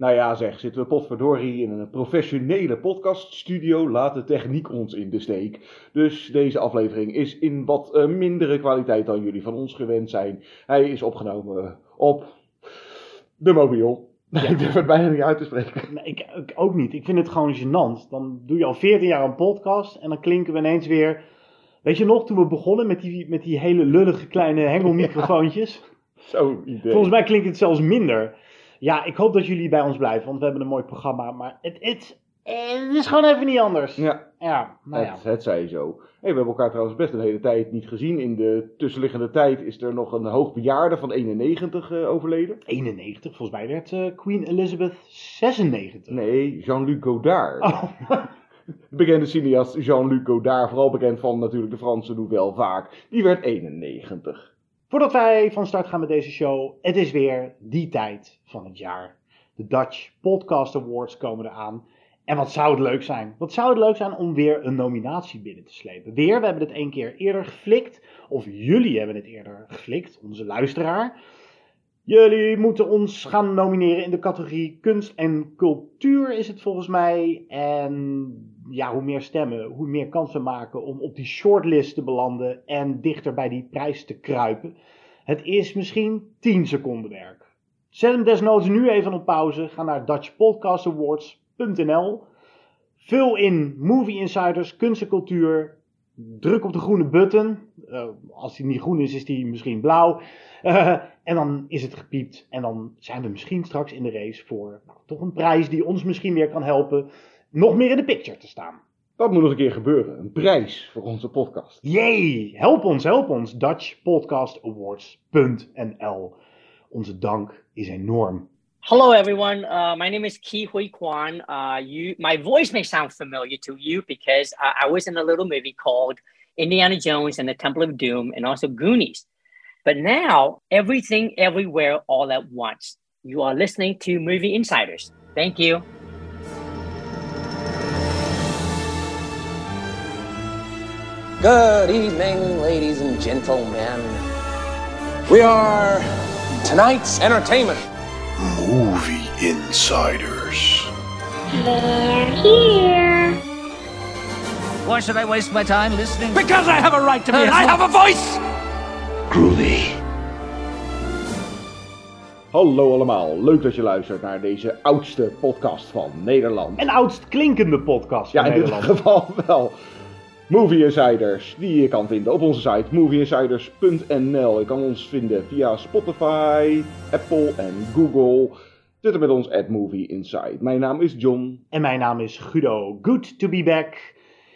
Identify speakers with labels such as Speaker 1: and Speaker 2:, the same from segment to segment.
Speaker 1: Nou ja, zeg, zitten we potverdorie in een professionele podcaststudio, laat de techniek ons in de steek. Dus deze aflevering is in wat eh, mindere kwaliteit dan jullie van ons gewend zijn. Hij is opgenomen op de mobiel. ik durf het bijna niet uit te spreken.
Speaker 2: Nee, ik, ik ook niet. Ik vind het gewoon gênant. Dan doe je al 14 jaar een podcast en dan klinken we ineens weer... Weet je nog, toen we begonnen met die, met die hele lullige kleine hengelmicrofoontjes?
Speaker 1: Zo'n idee.
Speaker 2: Volgens mij klinkt het zelfs minder. Ja, ik hoop dat jullie bij ons blijven, want we hebben een mooi programma. Maar het, het, het is gewoon even niet anders.
Speaker 1: Ja,
Speaker 2: Ja, nou ja.
Speaker 1: het, het zij zo. Hey, we hebben elkaar trouwens best een hele tijd niet gezien. In de tussenliggende tijd is er nog een hoogbejaarde van 91 eh, overleden.
Speaker 2: 91, volgens mij werd eh, Queen Elizabeth 96.
Speaker 1: Nee, Jean-Luc Godard.
Speaker 2: Oh,
Speaker 1: De bekende cineast Jean-Luc Godard, vooral bekend van natuurlijk de Franse Nouvelle Vaak, die werd 91.
Speaker 2: Voordat wij van start gaan met deze show, het is weer die tijd van het jaar. De Dutch Podcast Awards komen eraan. En wat zou het leuk zijn? Wat zou het leuk zijn om weer een nominatie binnen te slepen? Weer, we hebben het één keer eerder geflikt. Of jullie hebben het eerder geflikt, onze luisteraar. Jullie moeten ons gaan nomineren in de categorie kunst en cultuur is het volgens mij. En ja, hoe meer stemmen, hoe meer kans we maken om op die shortlist te belanden en dichter bij die prijs te kruipen. Het is misschien 10 seconden werk. Zet hem desnoods nu even op pauze. Ga naar dutchpodcastawards.nl. Vul in Movie Insiders, kunst en cultuur. Druk op de groene button. Eh, als die niet groen is, is die misschien blauw. Eh, en dan is het gepiept. En dan zijn we misschien straks in de race voor nou, toch een prijs die ons misschien weer kan helpen. Nog meer in de picture te staan.
Speaker 1: Dat moet nog een keer gebeuren. Een prijs voor onze podcast.
Speaker 2: Yay! Help ons, help ons. DutchPodcastAwards.nl Onze dank is enorm.
Speaker 3: Hello, everyone. Uh, my name is Ki Hui Kwan. Uh, you, my voice may sound familiar to you because uh, I was in a little movie called Indiana Jones and the Temple of Doom, and also Goonies. But now, everything, everywhere, all at once. You are listening to Movie Insiders. Thank you.
Speaker 4: Good evening, ladies and gentlemen. We are tonight's entertainment.
Speaker 5: Movie Insiders. They're here.
Speaker 6: Why should I waste my time listening? Because I have a right to be. I have a voice.
Speaker 5: Groovy.
Speaker 1: Hallo allemaal, leuk dat je luistert naar deze oudste podcast van Nederland.
Speaker 2: En oudst klinkende podcast
Speaker 1: ja,
Speaker 2: van
Speaker 1: in dit
Speaker 2: Nederland.
Speaker 1: geval wel. Movie Insiders, die je kan vinden op onze site movieinsiders.nl. Je kan ons vinden via Spotify, Apple en Google. Twitter met ons at Movie Inside. Mijn naam is John.
Speaker 2: En mijn naam is Guido. Good to be back.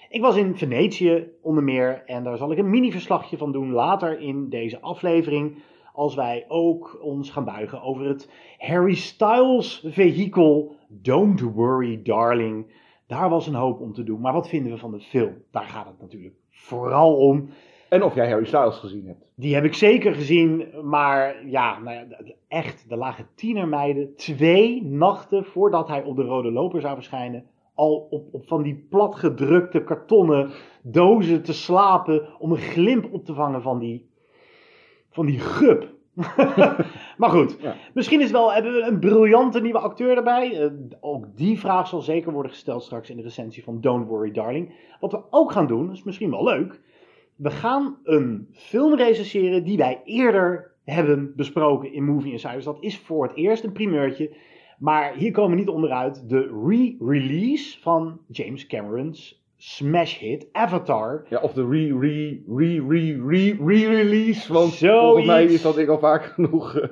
Speaker 2: Ik was in Venetië onder meer en daar zal ik een mini-verslagje van doen later in deze aflevering. Als wij ook ons gaan buigen over het Harry Styles vehikel Don't Worry Darling. Daar was een hoop om te doen. Maar wat vinden we van de film? Daar gaat het natuurlijk vooral om.
Speaker 1: En of jij Harry Styles gezien hebt.
Speaker 2: Die heb ik zeker gezien, maar ja, nou ja, echt, er lagen tienermeiden twee nachten voordat hij op de rode loper zou verschijnen, al op, op van die platgedrukte kartonnen dozen te slapen om een glimp op te vangen van die, van die gup. maar goed,
Speaker 1: Ja.
Speaker 2: misschien is wel, hebben we een briljante nieuwe acteur erbij. Eh, ook die vraag zal zeker worden gesteld straks in de recensie van Don't Worry Darling. Wat we ook gaan doen, is misschien wel leuk. We gaan een film recenseren die wij eerder hebben besproken in Movie Insiders. Dat is voor het eerst een primeurtje. Maar hier komen we niet onderuit. De re-release van James Cameron's smash hit Avatar.
Speaker 1: Ja, of de re, re, re, re, re, re-release. Want
Speaker 2: Zoiets.
Speaker 1: volgens mij is dat ik al vaak genoeg.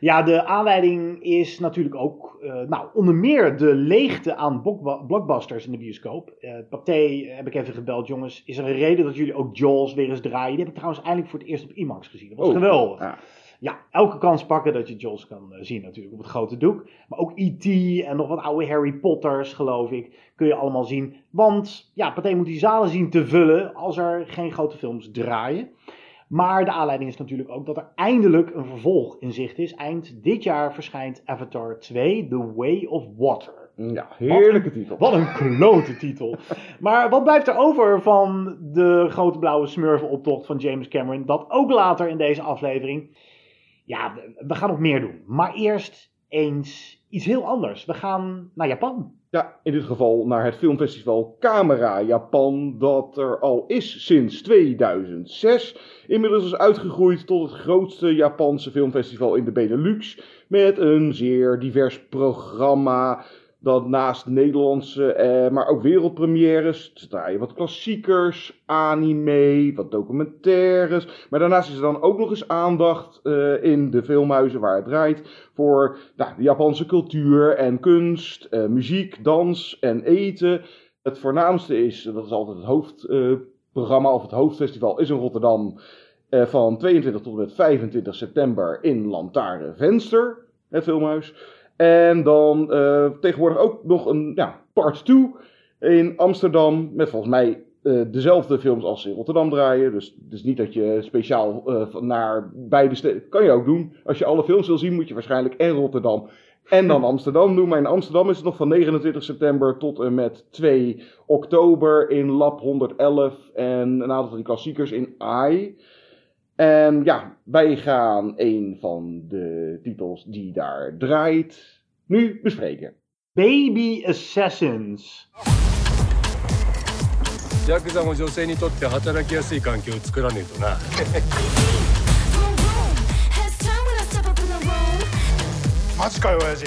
Speaker 2: Ja, de aanleiding is natuurlijk ook, eh, nou, onder meer de leegte aan blockbusters in de bioscoop. Eh Pathé heb ik even gebeld, jongens. Is er een reden dat jullie ook Jaws weer eens draaien? Die heb ik trouwens eindelijk voor het eerst op IMAX gezien. Dat was
Speaker 1: Oh,
Speaker 2: geweldig.
Speaker 1: ja.
Speaker 2: Ja, elke kans pakken dat je Jaws kan eh, zien natuurlijk op het grote doek. Maar ook E.T. en nog wat oude Harry Potters, geloof ik, kun je allemaal zien. Want ja, Pathé moet die zalen zien te vullen als er geen grote films draaien. Maar de aanleiding is natuurlijk ook dat er eindelijk een vervolg in zicht is. Eind dit jaar verschijnt Avatar 2, The Way of Water.
Speaker 1: Ja, heerlijke titel.
Speaker 2: Wat een klote titel. maar wat blijft er over van de grote blauwe smurfenoptocht van James Cameron? Dat ook later in deze aflevering. Ja, we gaan nog meer doen. Maar eerst eens iets heel anders. We gaan naar Japan.
Speaker 1: Ja, in dit geval naar het filmfestival Camera Japan, dat er al is sinds 2006. Inmiddels is uitgegroeid tot het grootste Japanse filmfestival in de Benelux. Met een zeer divers programma dat naast Nederlandse, eh, maar ook wereldpremières, draaien wat klassiekers, anime, wat documentaires. Maar daarnaast is er dan ook nog eens aandacht eh, in de filmhuizen waar het draait voor nou, de Japanse cultuur en kunst, eh, muziek, dans en eten. Het voornaamste is, dat is altijd het hoofdprogramma of het hoofdfestival, is in Rotterdam eh, van 22 tot en met 25 september in Lantaren Venster, het filmhuis. En dan uh, tegenwoordig ook nog een ja, part 2 in Amsterdam. Met volgens mij uh, dezelfde films als in Rotterdam draaien. Dus, dus niet dat je speciaal uh, naar beide steden. Kan je ook doen. Als je alle films wil zien, moet je waarschijnlijk en Rotterdam en dan Amsterdam doen. Maar in Amsterdam is het nog van 29 september tot en met 2 oktober in Lab 111. En een aantal van die klassiekers in AI. En ja, wij gaan een van de titels die daar draait nu bespreken.
Speaker 2: Baby Assassins.
Speaker 7: ヤクザも女性にとって働きやすい環境を作らねえとな
Speaker 5: マジかよ親父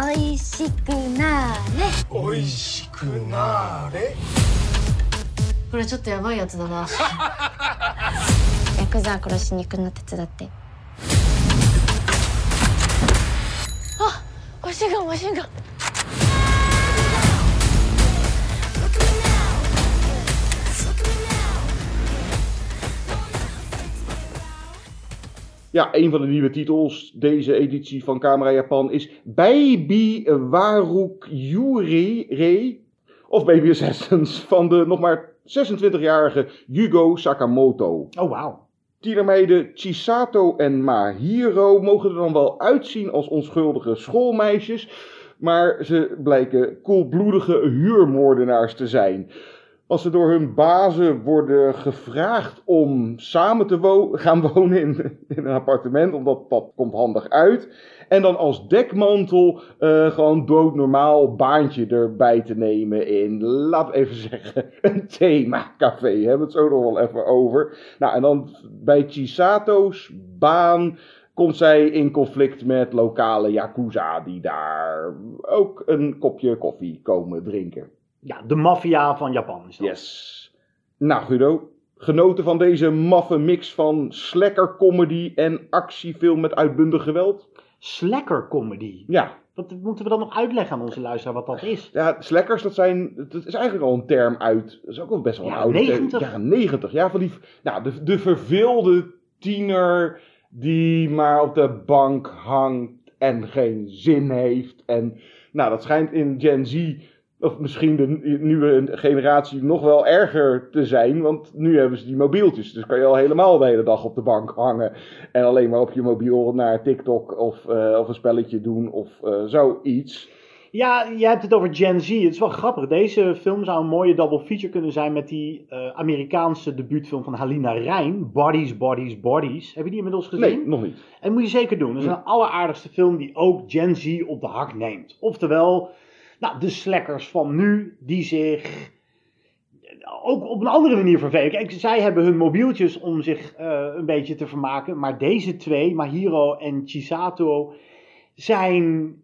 Speaker 8: おいしくなーれ
Speaker 5: おいしくなーれ
Speaker 8: これちょっとやばいやつだなヤ クザ殺しに行くの手伝ってあマシンガンマシンガン
Speaker 1: Ja, een van de nieuwe titels deze editie van Camera Japan is Baby Waruk Yuri Rei, of Baby Assassins, van de nog maar 26-jarige Yugo Sakamoto.
Speaker 2: Oh, wauw.
Speaker 1: Tienermeiden Chisato en Mahiro mogen er dan wel uitzien als onschuldige schoolmeisjes, maar ze blijken koelbloedige huurmoordenaars te zijn. Als ze door hun bazen worden gevraagd om samen te wo gaan wonen in, in, een appartement, omdat dat komt handig uit. En dan als dekmantel uh, gewoon doodnormaal baantje erbij te nemen in, laat even zeggen, een themacafé. Hebben we het zo nog wel even over. Nou, en dan bij Chisato's baan komt zij in conflict met lokale Yakuza die daar ook een kopje koffie komen drinken.
Speaker 2: Ja, de maffia van Japan is dat.
Speaker 1: Yes. Nou, Guido, genoten van deze maffe mix van slacker comedy en actiefilm met uitbundig geweld?
Speaker 2: Slacker comedy?
Speaker 1: Ja.
Speaker 2: Wat moeten we dan nog uitleggen aan onze luisteraar wat dat is?
Speaker 1: Ja, slackers, dat, zijn, dat is eigenlijk al een term uit, dat is ook wel best wel een
Speaker 2: Ja,
Speaker 1: oude
Speaker 2: 90.
Speaker 1: term. Ja, 90. Ja, van die, nou, de, de verveelde tiener die maar op de bank hangt en geen zin heeft. En nou, dat schijnt in Gen Z of misschien de nieuwe generatie nog wel erger te zijn. Want nu hebben ze die mobieltjes. Dus kan je al helemaal de hele dag op de bank hangen. En alleen maar op je mobiel naar TikTok of, eh, of een spelletje doen of eh, zoiets.
Speaker 2: Ja, je hebt het over Gen Z. Het is wel grappig. Deze film zou een mooie double feature kunnen zijn met die eh, Amerikaanse debuutfilm van Halina Rijn. Bodies, Bodies, Bodies. Heb je die inmiddels gezien?
Speaker 1: Nee, nog niet.
Speaker 2: En moet je zeker doen. Dat is een alleraardigste film die ook Gen Z op de hak neemt. Oftewel, nou, de slackers van nu die zich ook op een andere manier vervelen. Kijk, zij hebben hun mobieltjes om zich eh, een beetje te vermaken. Maar deze twee, Mahiro en Chisato, zijn,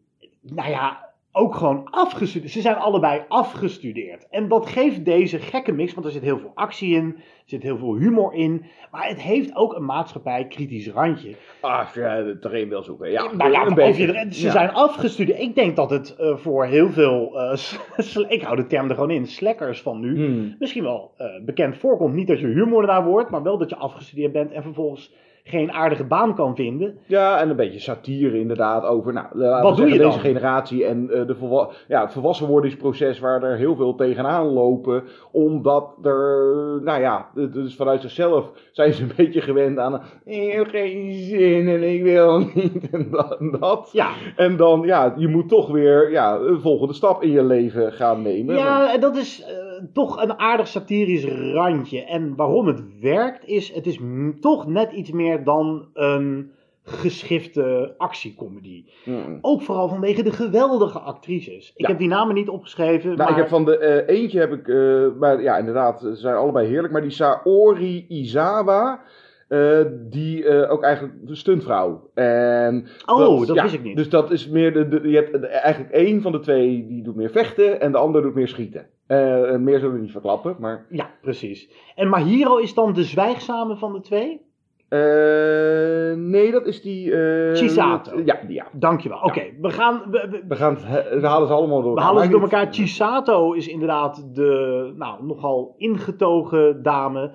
Speaker 2: nou ja, ook gewoon afgestudeerd. Ze zijn allebei afgestudeerd. En dat geeft deze gekke mix, want er zit heel veel actie in, er zit heel veel humor in. Maar het heeft ook een maatschappij kritisch randje.
Speaker 1: Ah, als je het erin wil zoeken. Ja,
Speaker 2: Nou ja,
Speaker 1: een beetje.
Speaker 2: je ze
Speaker 1: Ja.
Speaker 2: zijn afgestudeerd. Ik denk dat het eh, voor heel veel, eh, ik hou de term er gewoon in, slackers van nu,
Speaker 1: Hmm.
Speaker 2: misschien wel eh, bekend voorkomt. Niet dat je huurmoordenaar wordt, maar wel dat je afgestudeerd bent en vervolgens geen aardige baan kan vinden.
Speaker 1: Ja, en een beetje satire inderdaad over nou,
Speaker 2: Wat doe je
Speaker 1: deze
Speaker 2: dan?
Speaker 1: generatie en eh, de volwa ja, het volwassenwordingsproces waar er heel veel tegenaan lopen. Omdat er, nou ja, dus vanuit zichzelf zijn ze een beetje gewend aan ik heb geen zin en ik wil niet en dat. en dat.
Speaker 2: Ja,
Speaker 1: En dan, ja, je moet toch weer ja, een volgende stap in je leven gaan nemen.
Speaker 2: Ja, en dat is eh, toch een aardig satirisch randje. En waarom het werkt is, het is toch net iets meer dan een geschifte actiecomedy.
Speaker 1: Mm.
Speaker 2: Ook vooral vanwege de geweldige actrices. Ik
Speaker 1: Ja.
Speaker 2: heb die namen niet opgeschreven,
Speaker 1: Nou,
Speaker 2: maar
Speaker 1: ik heb van de eh, eentje heb ik, eh, maar ja, inderdaad, ze zijn allebei heerlijk. Maar die Saori Izawa, eh, die ook eigenlijk de stuntvrouw. En
Speaker 2: Oh, dat wist ik niet.
Speaker 1: Dus dat is meer de, de- je hebt eigenlijk één van de twee die doet meer vechten en de ander doet meer schieten. Eh, en meer zullen we niet verklappen, maar.
Speaker 2: ja, precies. En Mahiro is dan de zwijgzame van de twee?
Speaker 1: eh, nee, dat is die. eh,
Speaker 2: Chisato.
Speaker 1: Ja, die, ja.
Speaker 2: Dankjewel. Oké, we gaan... We, we-
Speaker 1: We, gaan het, we halen ze allemaal door.
Speaker 2: We halen ze door elkaar. Chisato is inderdaad de nou, nogal ingetogen dame.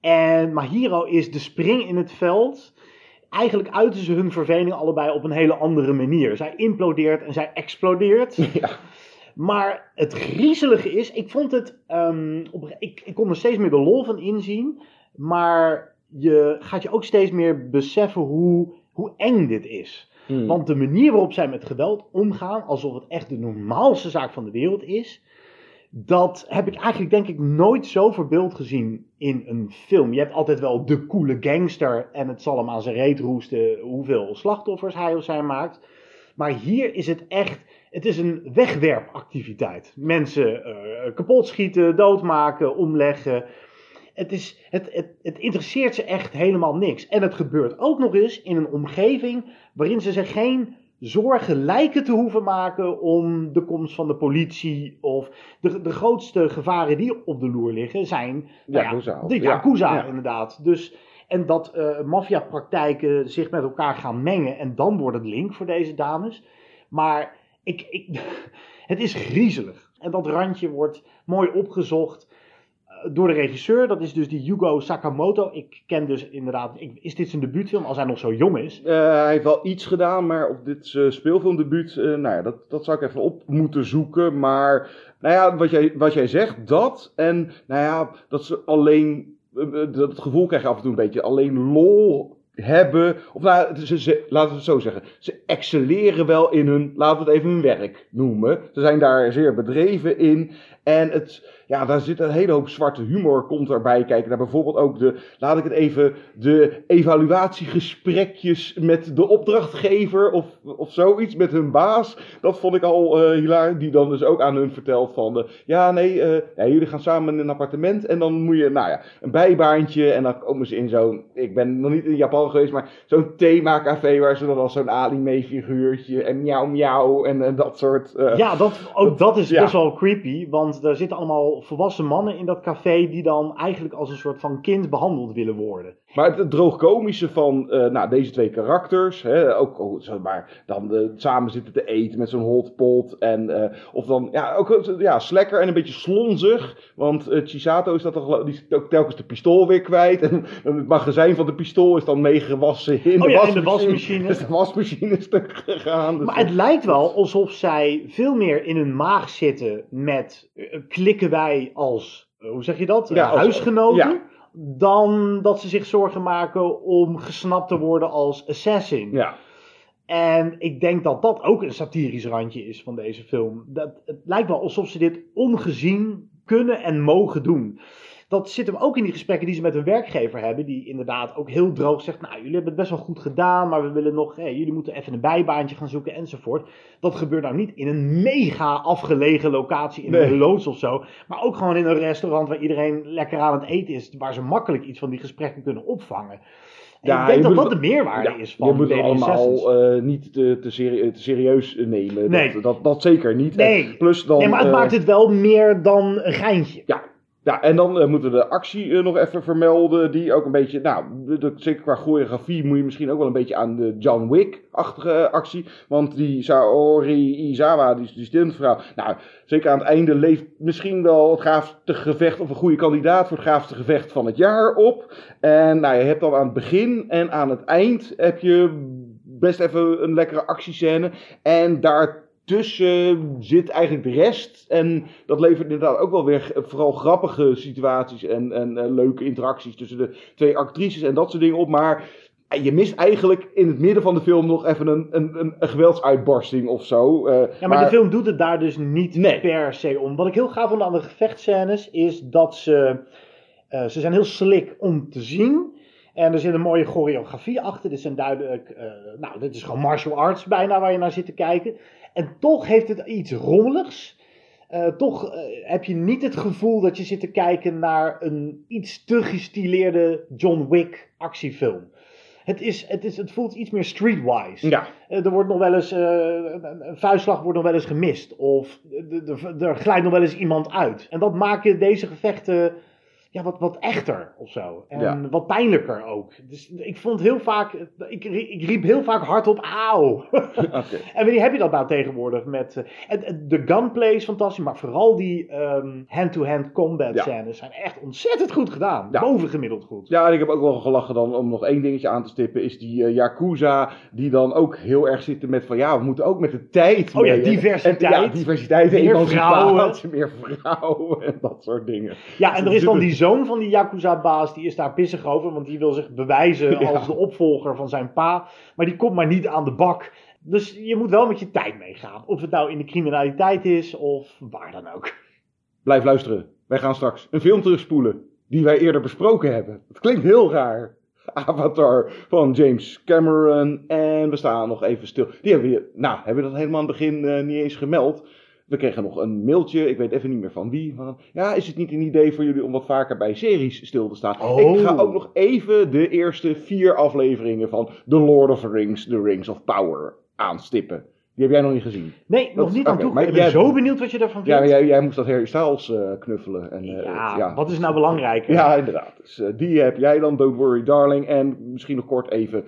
Speaker 2: En Mahiro is de spring in het veld. Eigenlijk uiten ze hun verveling allebei op een hele andere manier. Zij implodeert en zij explodeert.
Speaker 1: Ja.
Speaker 2: Maar het griezelige is, ik vond het, ehm, op, ik, ik kon er steeds meer de lol van inzien. Maar je gaat je ook steeds meer beseffen hoe, hoe eng dit is.
Speaker 1: Hmm.
Speaker 2: Want de manier waarop zij met geweld omgaan, alsof het echt de normaalste zaak van de wereld is, dat heb ik eigenlijk denk ik nooit zo verbeeld gezien in een film. Je hebt altijd wel de coole gangster en het zal hem aan zijn reet roesten hoeveel slachtoffers hij of zij maakt. Maar hier is het echt, het is een wegwerpactiviteit. Mensen eh, kapot schieten, doodmaken, omleggen. Het, is, het, het, het interesseert ze echt helemaal niks. En het gebeurt ook nog eens in een omgeving waarin ze zich geen zorgen lijken te hoeven maken om de komst van de politie. Of de, de grootste gevaren die op de loer liggen zijn nou ja,
Speaker 1: Yakuza,
Speaker 2: de. Yakuza,
Speaker 1: Ja.
Speaker 2: inderdaad. Dus, en dat eh maffiapraktijken zich met elkaar gaan mengen. En dan wordt het link voor deze dames. Maar ik, ik, het is griezelig. En dat randje wordt mooi opgezocht eh, door de regisseur. Dat is dus die Yugo Sakamoto. Ik ken dus inderdaad... Ik, is dit zijn debuutfilm als hij nog zo jong is?
Speaker 1: Eh, hij heeft wel iets gedaan, maar of dit zijn speelfilmdebuut, eh, nou ja, dat, dat zou ik even op moeten zoeken. Maar, nou ja, wat jij, wat jij zegt, dat. En, nou ja, dat ze alleen, eh, eh, dat gevoel krijg je af en toe een beetje, alleen lol hebben. Of nou, ze, ze, laten we het zo zeggen. Ze excelleren wel in hun, laten we het even hun werk noemen. Ze zijn daar zeer bedreven in. En het, ja, daar zit een hele hoop zwarte humor komt erbij kijken. Daar bijvoorbeeld ook de, laat ik het even, de evaluatiegesprekjes met de opdrachtgever of, of zoiets, met hun baas. Dat vond ik al eh hilaar, die dan dus ook aan hun vertelt van, de, ja nee, eh, ja, jullie gaan samen in een appartement en dan moet je, nou ja, een bijbaantje en dan komen ze in zo'n, ik ben nog niet in Japan geweest, maar zo'n themacafé waar ze dan al zo'n anime figuurtje en miauw miauw en, en dat soort... eh,
Speaker 2: Ja, dat, ook dat is
Speaker 1: ja.
Speaker 2: best wel creepy. Want er zitten allemaal volwassen mannen in dat café... die dan eigenlijk als een soort van kind behandeld willen worden.
Speaker 1: Maar het, het droogkomische van eh, nou, deze twee karakters, hè, ook oh, zeg maar, dan samen zitten te eten met zo'n hotpot. En, eh, of dan ja, ook eh, ja, slekker en een beetje slonzig. Want Chisato is dat toch, die is ook telkens de pistool weer kwijt. En, het magazijn van de pistool is dan meegewassen in,
Speaker 2: Oh
Speaker 1: de,
Speaker 2: ja, in de
Speaker 1: wasmachine. Is de wasmachine stuk gegaan. Dus
Speaker 2: Maar het lijkt wel alsof zij veel meer in hun maag zitten met... klikken wij als, hoe zeg je dat?
Speaker 1: Ja, als-
Speaker 2: huisgenoten.
Speaker 1: ja.
Speaker 2: Dan dat ze zich zorgen maken om gesnapt te worden als assassin.
Speaker 1: ja.
Speaker 2: En ik denk dat dat ook een satirisch randje is van deze film. Dat, het lijkt wel alsof ze dit ongezien kunnen en mogen doen. Dat zit hem ook in die gesprekken die ze met hun werkgever hebben. Die inderdaad ook heel droog zegt. Nou, jullie hebben het best wel goed gedaan. Maar we willen nog. Jullie moeten even een bijbaantje gaan zoeken enzovoort. Dat gebeurt nou niet in een mega afgelegen locatie in
Speaker 1: Nee.
Speaker 2: een loods of zo. Maar ook gewoon in een restaurant waar iedereen lekker aan het eten is. Waar ze makkelijk iets van die gesprekken kunnen opvangen. En
Speaker 1: Ja,
Speaker 2: ik denk dat dat
Speaker 1: het-
Speaker 2: de meerwaarde
Speaker 1: Ja,
Speaker 2: is van
Speaker 1: je moet het allemaal eh, niet te, te, serie- te serieus nemen.
Speaker 2: Nee.
Speaker 1: Dat, dat, dat zeker niet.
Speaker 2: Nee.
Speaker 1: En plus dan,
Speaker 2: nee, maar het
Speaker 1: eh,
Speaker 2: maakt het wel meer dan een geintje.
Speaker 1: Ja, Ja, en dan eh, moeten we de actie eh, nog even vermelden. Die ook een beetje, nou, zeker qua choreografie moet je misschien ook wel een beetje aan de John Wick-achtige actie. Want die Saori Izawa, die, die studentvrouw, nou, zeker aan het einde leeft misschien wel het gaafste gevecht of een goede kandidaat voor het gaafste gevecht van het jaar op. En nou, je hebt dan aan het begin en aan het eind heb je best even een lekkere actiescène. En daartussen zit eigenlijk de rest. En dat levert inderdaad ook wel weer vooral grappige situaties en, en eh, leuke interacties tussen de twee actrices en dat soort dingen op. Maar eh, je mist eigenlijk in het midden van de film nog even een, een, een, geweldsuitbarsting of zo. Eh,
Speaker 2: Ja, maar, de film doet het daar dus niet
Speaker 1: Nee.
Speaker 2: per se om. Wat ik heel gaaf vond aan de gevechtscènes is dat ze... ze zijn heel slick om te zien. En er zit een mooie choreografie achter. Dit zijn duidelijk... nou, dit is gewoon martial arts bijna waar je naar zit te kijken. En toch heeft het iets rommeligs. Eh, toch eh, heb je niet het gevoel dat je zit te kijken naar een iets te gestileerde John Wick actiefilm. Het, is, het, is, het voelt iets meer streetwise.
Speaker 1: ja,
Speaker 2: Eh, Er wordt nog wel eens, een vuistslag wordt nog wel eens gemist. Of er glijdt nog wel eens iemand uit. En dat maken deze gevechten ja, wat, wat echter of zo. En
Speaker 1: Ja.
Speaker 2: wat pijnlijker ook. Dus ik vond heel vaak, ik, ik riep heel vaak hardop auw.
Speaker 1: oké.
Speaker 2: En wanneer heb je dat nou tegenwoordig met... eh, en- de gunplay is fantastisch, maar vooral die ehm, hand-to-hand combat
Speaker 1: Ja.
Speaker 2: scènes zijn echt ontzettend goed gedaan.
Speaker 1: Ja.
Speaker 2: Bovengemiddeld goed.
Speaker 1: Ja, en ik heb ook wel gelachen dan om nog één dingetje aan te stippen. Is die eh, Yakuza die dan ook heel erg zitten met van ja, we moeten ook met de tijd
Speaker 2: Oh ja,
Speaker 1: mee.
Speaker 2: Diversiteit.
Speaker 1: En, ja, diversiteit.
Speaker 2: Meer
Speaker 1: emancipatie, Meer vrouwen en dat soort dingen.
Speaker 2: Ja, en er is dan die zoon van die Yakuza-baas, die is daar pissig over, want die wil zich bewijzen
Speaker 1: Ja.
Speaker 2: als de opvolger van zijn pa. Maar die komt maar niet aan de bak. Dus je moet wel met je tijd meegaan. Of het nou in de criminaliteit is, of waar dan ook.
Speaker 1: Blijf luisteren. Wij gaan straks een film terugspoelen die wij eerder besproken hebben. Het klinkt heel raar. Avatar van James Cameron. En we staan nog even stil. Die hebben we, nou, hebben we dat helemaal aan het begin eh, niet eens gemeld. We kregen nog een mailtje, ik weet even niet meer van wie. Van, ja, is het niet een idee voor jullie om wat vaker bij series stil te staan?
Speaker 2: Oh.
Speaker 1: Ik ga ook nog even de eerste vier afleveringen van The Lord of the Rings, The Rings of Power aanstippen. Die heb jij nog niet gezien.
Speaker 2: Nee, nog niet aan toe.
Speaker 1: maar
Speaker 2: Ik ben
Speaker 1: jij-
Speaker 2: zo benieuwd wat je ervan
Speaker 1: Ja,
Speaker 2: vindt.
Speaker 1: jij, jij moest dat Harry Styles eh, knuffelen. En, eh,
Speaker 2: Ja, wat is nou belangrijker?
Speaker 1: ja, inderdaad. Dus, eh, die heb jij dan, Don't Worry Darling. En misschien nog kort even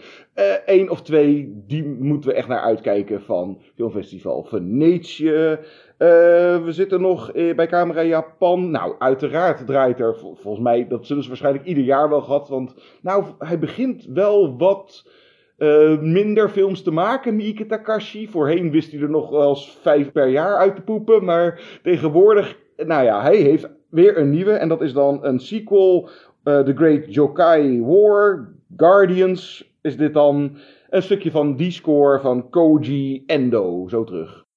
Speaker 1: één of twee, die moeten we echt naar uitkijken van Filmfestival Venetië. Eh, we zitten nog eh, bij Camera Japan. Nou, uiteraard draait er, vol- volgens mij, dat zullen ze waarschijnlijk ieder jaar wel gehad. Want nou, hij begint wel wat eh, minder films te maken, Miike Takashi. Voorheen wist hij er nog wel eens vijf per jaar uit te poepen. Maar tegenwoordig, nou ja, hij heeft weer een nieuwe. En dat is dan een sequel, The Great Jokai War, Guardians. Is dit dan een stukje van die score van Koji Endo, zo terug.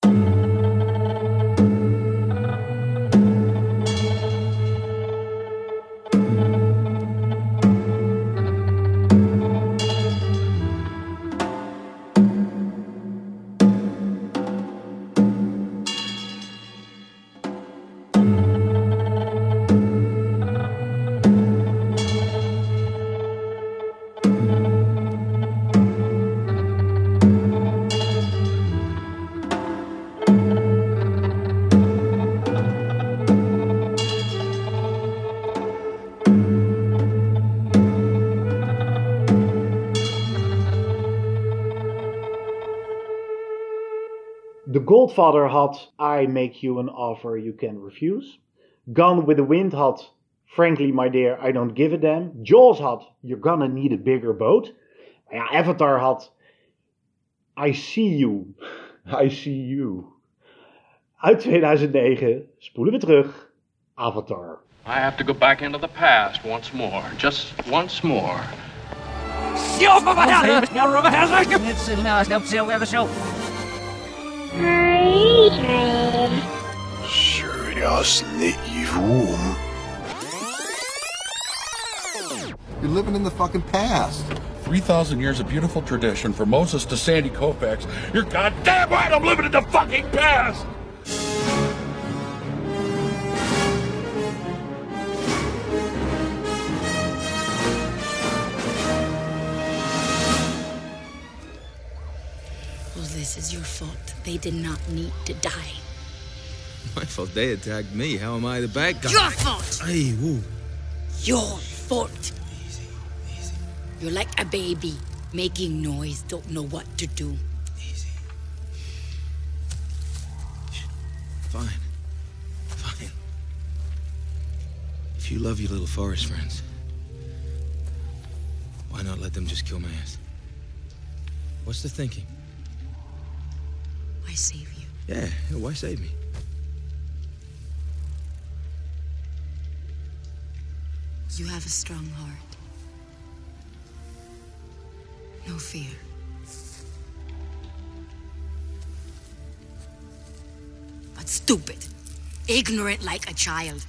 Speaker 2: The Godfather had I Make You an Offer You Can Refuse. Gone with the Wind had Frankly My Dear I Don't Give a Damn. Jaws had You're Gonna Need a Bigger Boat. Maar ja, Avatar had I See You.
Speaker 1: I see you.
Speaker 2: Uit 2009 spoelen we terug. Avatar.
Speaker 9: I have to go back into the past once more. Just once more.
Speaker 5: Seriously, you.
Speaker 10: You're living in the fucking past.
Speaker 6: 3,000 years of beautiful tradition from Moses to Sandy Koufax. You're goddamn right I'm living in the fucking past!
Speaker 8: Fault. They did not need to die.
Speaker 11: My fault. They attacked me. How am I the bad guy?
Speaker 12: Your fault.
Speaker 11: Hey, woo.
Speaker 12: Your fault. You're like a baby, making noise, don't know what to do.
Speaker 11: Fine. Fine. If you love your little forest friends, why not let them just kill my ass? What's the thinking?
Speaker 12: Save you.
Speaker 11: Yeah, yeah, why save me?
Speaker 12: You have a strong heart. No fear. But stupid. Ignorant like a child.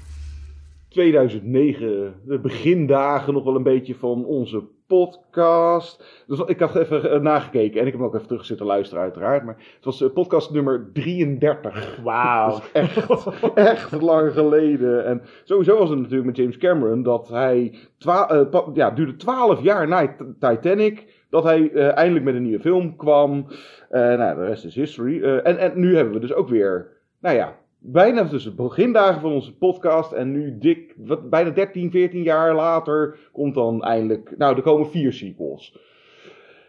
Speaker 1: 2009, de begindagen nog wel een beetje van onze podcast. Dus ik had even eh, nagekeken en ik heb hem ook even terug zitten luisteren uiteraard. Maar het was eh, podcast nummer 33.
Speaker 2: Wauw.
Speaker 1: Echt, echt lang geleden. En sowieso was het natuurlijk met James Cameron dat hij... Eh, ja, duurde 12 jaar na Titanic dat hij eindelijk met een nieuwe film kwam. Eh, nou, de rest is history. En, en nu hebben we dus ook weer... Nou ja, bijna dus de begindagen van onze podcast. En nu dik, wat, bijna 13, 14 jaar later komt dan eindelijk... Nou, er komen vier sequels.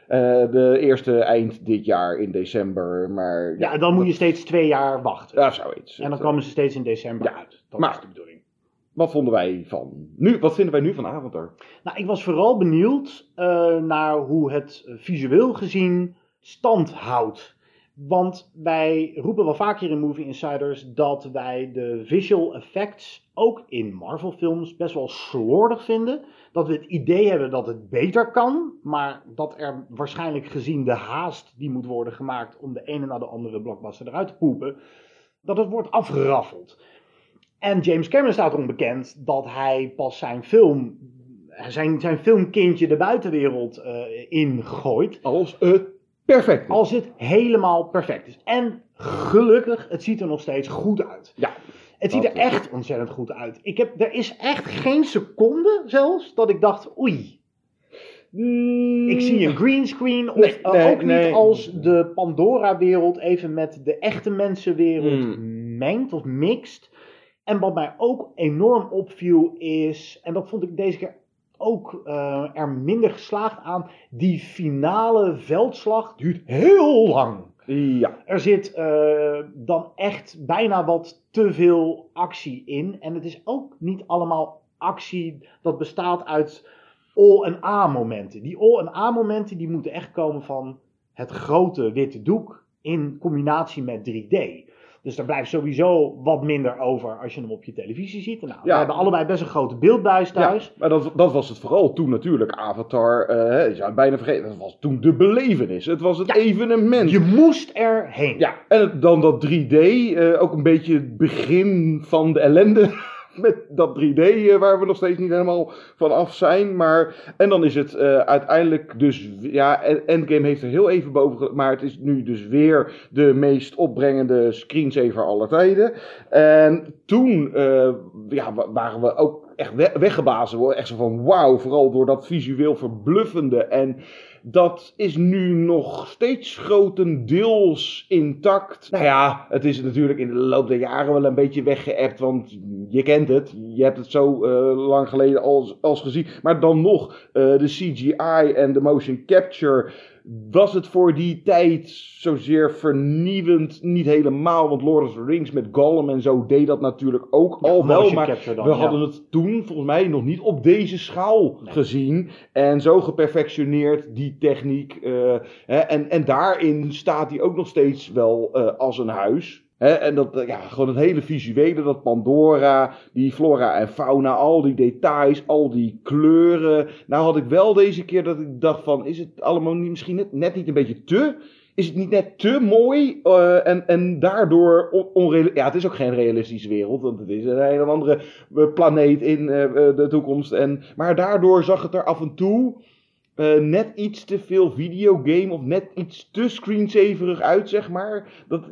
Speaker 1: Eh, de eerste eind dit jaar in december, maar...
Speaker 2: Ja, dan moet je steeds twee jaar wachten.
Speaker 1: Ja, zoiets.
Speaker 2: En dan komen ze steeds in december uit. Dat
Speaker 1: maar-
Speaker 2: is de bedoeling.
Speaker 1: Wat vonden wij van... Nu, wat vinden wij nu van Avatar?
Speaker 2: Nou, ik was vooral benieuwd eh, naar hoe het visueel gezien stand houdt. Want wij roepen wel vaak hier in Movie Insiders dat wij de visual effects ook in Marvel films best wel slordig vinden. Dat we het idee hebben dat het beter kan, maar dat er waarschijnlijk gezien de haast die moet worden gemaakt om de ene na de andere blockbuster eruit te poepen, dat het wordt afgeraffeld. En James Cameron staat erom bekend dat hij pas zijn film, zijn, zijn filmkindje de buitenwereld eh ingooit.
Speaker 1: Als het perfect is.
Speaker 2: Als het helemaal perfect is. En gelukkig, het ziet er nog steeds goed uit.
Speaker 1: Ja.
Speaker 2: Het ziet er
Speaker 1: is-
Speaker 2: echt ontzettend goed uit. Ik heb, er is echt geen seconde zelfs dat ik dacht, oei. Ik zie een greenscreen of
Speaker 1: Nee,
Speaker 2: eh, ook
Speaker 1: nee.
Speaker 2: niet als de Pandora-wereld even met de echte mensenwereld
Speaker 1: Mm.
Speaker 2: mengt of mixt. En wat mij ook enorm opviel is, en dat vond ik deze keer ook eh, er minder geslaagd aan, die finale veldslag duurt heel lang.
Speaker 1: Ja.
Speaker 2: Er zit eh, dan echt bijna wat te veel actie in. En het is ook niet allemaal actie dat bestaat uit all- en A-momenten. Die all- en A-momenten die moeten echt komen van het grote witte doek in combinatie met 3D. Dus daar blijft sowieso wat minder over als je hem op je televisie ziet. Nou, we
Speaker 1: Ja.
Speaker 2: hebben allebei best een grote beeldbuis thuis.
Speaker 1: Ja, maar dat, dat was het vooral toen natuurlijk. Avatar, eh, je zou het bijna vergeten, dat was toen de belevenis. Het was het evenement.
Speaker 2: Je moest erheen.
Speaker 1: Ja, en het- dan dat 3D, eh, ook een beetje het begin van de ellende. Met dat 3D eh, waar we nog steeds niet helemaal van af zijn. Maar, en dan is het eh, uiteindelijk dus... Ja, Endgame heeft er heel even boven... Maar het is nu dus weer de meest opbrengende screensaver aller tijden. En toen eh, ja, wa- waren we ook echt we- weggebazen. Echt zo van wauw, vooral door dat visueel verbluffende. En dat is nu nog steeds grotendeels intact. Nou ja, het is natuurlijk in de loop der jaren wel een beetje weggeëpt. Want je kent het. Je hebt het zo eh, lang geleden als, als gezien. Maar dan nog, eh, de CGI en de motion capture. Was het voor die tijd zozeer vernieuwend? Niet helemaal, want Lord of the Rings met Gollum en zo deed dat natuurlijk ook al wel. Maar
Speaker 2: dan,
Speaker 1: we
Speaker 2: ja.
Speaker 1: hadden het toen volgens mij nog niet op deze schaal gezien. En zo geperfectioneerd, die techniek. eh, hè, en, en daarin staat hij ook nog steeds wel eh, als een huis. En dat, ja, gewoon het hele visuele, dat Pandora, die flora en fauna, al die details, al die kleuren. Nou had ik wel deze keer dat ik dacht van, is het allemaal niet, misschien net, niet een beetje te... Is het niet net te mooi eh, en, en daardoor Ja, het is ook geen realistische wereld, want het is een hele andere eh, planeet in eh, de toekomst. En, maar daardoor zag het er af en toe eh, net iets te veel videogame of net iets te screensaverig uit, zeg maar. Dat,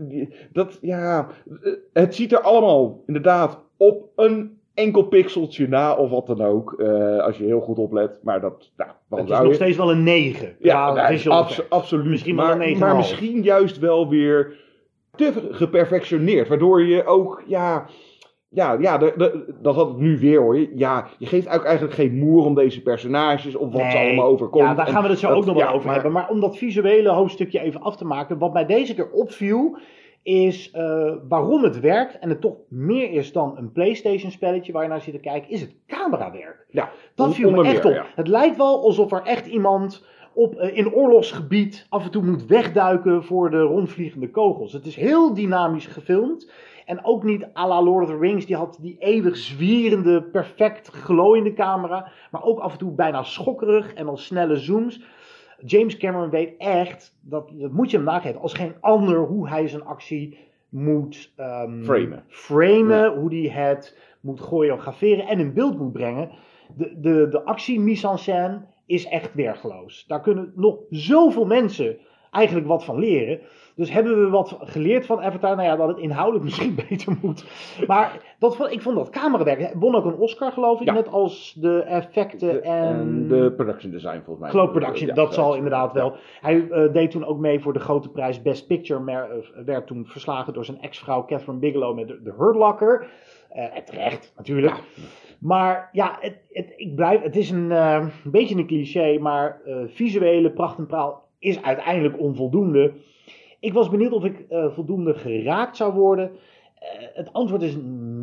Speaker 1: dat ja, eh, het ziet er allemaal inderdaad op een enkel pixeltje na of wat dan ook. eh, als je heel goed oplet. Maar dat, nou,
Speaker 2: Het is nog
Speaker 1: je-
Speaker 2: steeds wel een 9.
Speaker 1: ja, nee, abso- absoluut.
Speaker 2: Misschien wel
Speaker 1: maar,
Speaker 2: een 9,5.
Speaker 1: maar misschien juist wel weer te geperfectioneerd. Waardoor je ook, ja, ja, ja de, de, dat had het nu weer hoor. Ja, je geeft eigenlijk geen moer om deze personages of wat ze allemaal overkomt.
Speaker 2: Ja, daar gaan we het zo ook nog wel
Speaker 1: ja,
Speaker 2: over
Speaker 1: maar-
Speaker 2: hebben. Maar om dat visuele hoofdstukje even af te maken. Wat mij deze keer opviel, is eh, waarom het werkt. En het toch meer is dan een PlayStation spelletje waar je naar zit te kijken, is het camerawerk.
Speaker 1: Ja,
Speaker 2: Dat viel me echt
Speaker 1: meer,
Speaker 2: op.
Speaker 1: ja.
Speaker 2: Het lijkt wel alsof er echt iemand op, eh, in oorlogsgebied af en toe moet wegduiken voor de rondvliegende kogels. Het is heel dynamisch gefilmd. En ook niet à la Lord of the Rings, die had die eeuwig zwierende, perfect glooiende camera. Maar ook af en toe bijna schokkerig en dan snelle zooms. James Cameron weet echt, dat, dat moet je hem nageven, als geen ander hoe hij zijn actie moet ehm,
Speaker 1: Framen.
Speaker 2: framen, hoe hij het moet choreograferen en in beeld moet brengen. De, de, de actie mise en scène is echt weergeloos. Daar kunnen nog zoveel mensen eigenlijk wat van leren. Dus hebben we wat geleerd van Avatar? Nou ja, dat het inhoudelijk misschien beter moet. Maar dat, vond- ik vond dat camerawerk. Hij won ook een Oscar, geloof ik.
Speaker 1: Ja.
Speaker 2: Net als de effecten en...
Speaker 1: En de production design volgens mij.
Speaker 2: Geloof production,
Speaker 1: Ja,
Speaker 2: dat zal
Speaker 1: ja.
Speaker 2: inderdaad wel. Hij eh, deed toen ook mee voor de grote prijs Best Picture, maar eh, werd toen verslagen door zijn ex-vrouw Catherine Bigelow met de, de Hurt Locker. Eh, en terecht, natuurlijk. Maar ja, het, het, ik blijf, het is een, een beetje een cliché, maar visuele pracht en praal is uiteindelijk onvoldoende. Ik was benieuwd of ik eh, voldoende geraakt zou worden. Eh, het antwoord is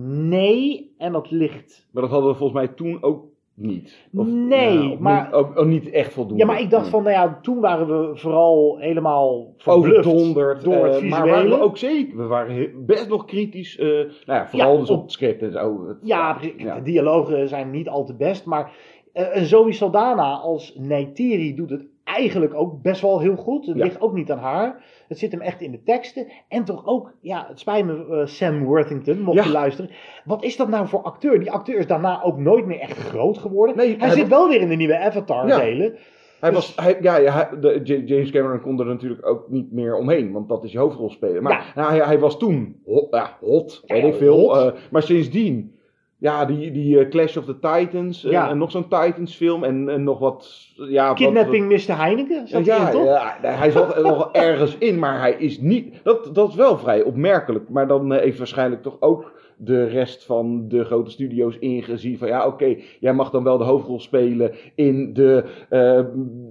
Speaker 2: nee, en dat ligt
Speaker 1: Maar dat hadden we volgens mij toen ook niet. Of,
Speaker 2: Nee, maar-
Speaker 1: niet- ook, ook niet echt voldoende.
Speaker 2: Ja, maar ik dacht van, nou ja, toen waren we vooral helemaal
Speaker 1: overdonderd.
Speaker 2: door het visuele.
Speaker 1: maar waren we ook zeker. We waren best nog kritisch. eh, nou ja, vooral
Speaker 2: Ja,
Speaker 1: dus op
Speaker 2: op-
Speaker 1: het script en zo. Het-
Speaker 2: Ja, de dialogen zijn niet al te best, maar eh, een Zoe Saldana als Neytiri doet het eigenlijk ook best wel heel goed. Het
Speaker 1: Ja.
Speaker 2: ligt ook niet aan haar. Het zit hem echt in de teksten. En toch ook, ja, het spijt me, eh, Sam Worthington, mocht
Speaker 1: Ja.
Speaker 2: je luisteren. Wat is dat nou voor acteur? Die acteur is daarna ook nooit meer echt groot geworden.
Speaker 1: Nee,
Speaker 2: hij,
Speaker 1: hij
Speaker 2: zit wel weer in de nieuwe Avatar
Speaker 1: Ja.
Speaker 2: delen.
Speaker 1: Hij
Speaker 2: Dus-
Speaker 1: was, hij, ja, hij- de, James Cameron kon er natuurlijk ook niet meer omheen, want dat is je hoofdrolspeler. Maar nou, hij, hij was toen hot, ja, hot weet ik veel.
Speaker 2: hot.
Speaker 1: eh, maar sindsdien, ja, die, die eh, Clash of the Titans eh,
Speaker 2: Ja.
Speaker 1: en nog zo'n Titans film en, en nog wat... Ja, wat-
Speaker 2: Kidnapping Mr. Heineken, zat hij
Speaker 1: ja,
Speaker 2: in, toch?
Speaker 1: ja, hij zat er nog wel ergens in, maar hij is niet. Dat, dat is wel vrij opmerkelijk. Maar dan eh, heeft waarschijnlijk toch ook de rest van de grote studio's ingezien van ja, oké, jij mag dan wel de hoofdrol spelen in de eh,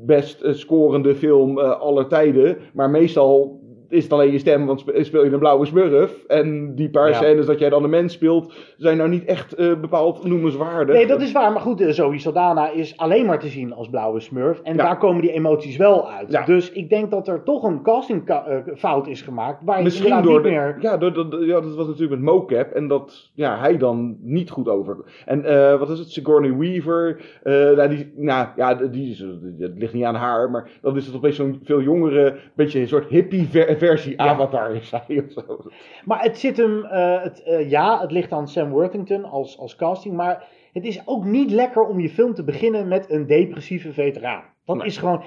Speaker 1: best eh, scorende film eh, aller tijden. Maar meestal is het alleen je stem, want spe- speel je een blauwe smurf. En die paar
Speaker 2: Ja.
Speaker 1: scènes dat jij dan een mens speelt, zijn nou niet echt eh, bepaald noemenswaardig.
Speaker 2: Nee, dat is waar. Maar goed, eh, Zoe Saldana is alleen maar te zien als blauwe smurf. En
Speaker 1: Ja.
Speaker 2: daar komen die emoties wel uit.
Speaker 1: Ja.
Speaker 2: Dus ik denk dat er toch een castingfout is gemaakt. Waar je
Speaker 1: Misschien
Speaker 2: inderdaad
Speaker 1: door de,
Speaker 2: meer...
Speaker 1: ja, door, door- ja, dat was natuurlijk met mocap en dat ja, hij dan niet goed over. En eh, wat is het, Sigourney Weaver, eh, nou, die, nou ja, die is, het ligt niet aan haar, maar dan is het opeens zo'n veel jongere, beetje een soort hippie ver- versie Avatar is hij of zo.
Speaker 2: Maar het zit hem... eh, het, eh, ja, het ligt aan Sam Worthington als, als casting. Maar het is ook niet lekker om je film te beginnen met een depressieve veteraan. Dat
Speaker 1: Nee.
Speaker 2: is gewoon...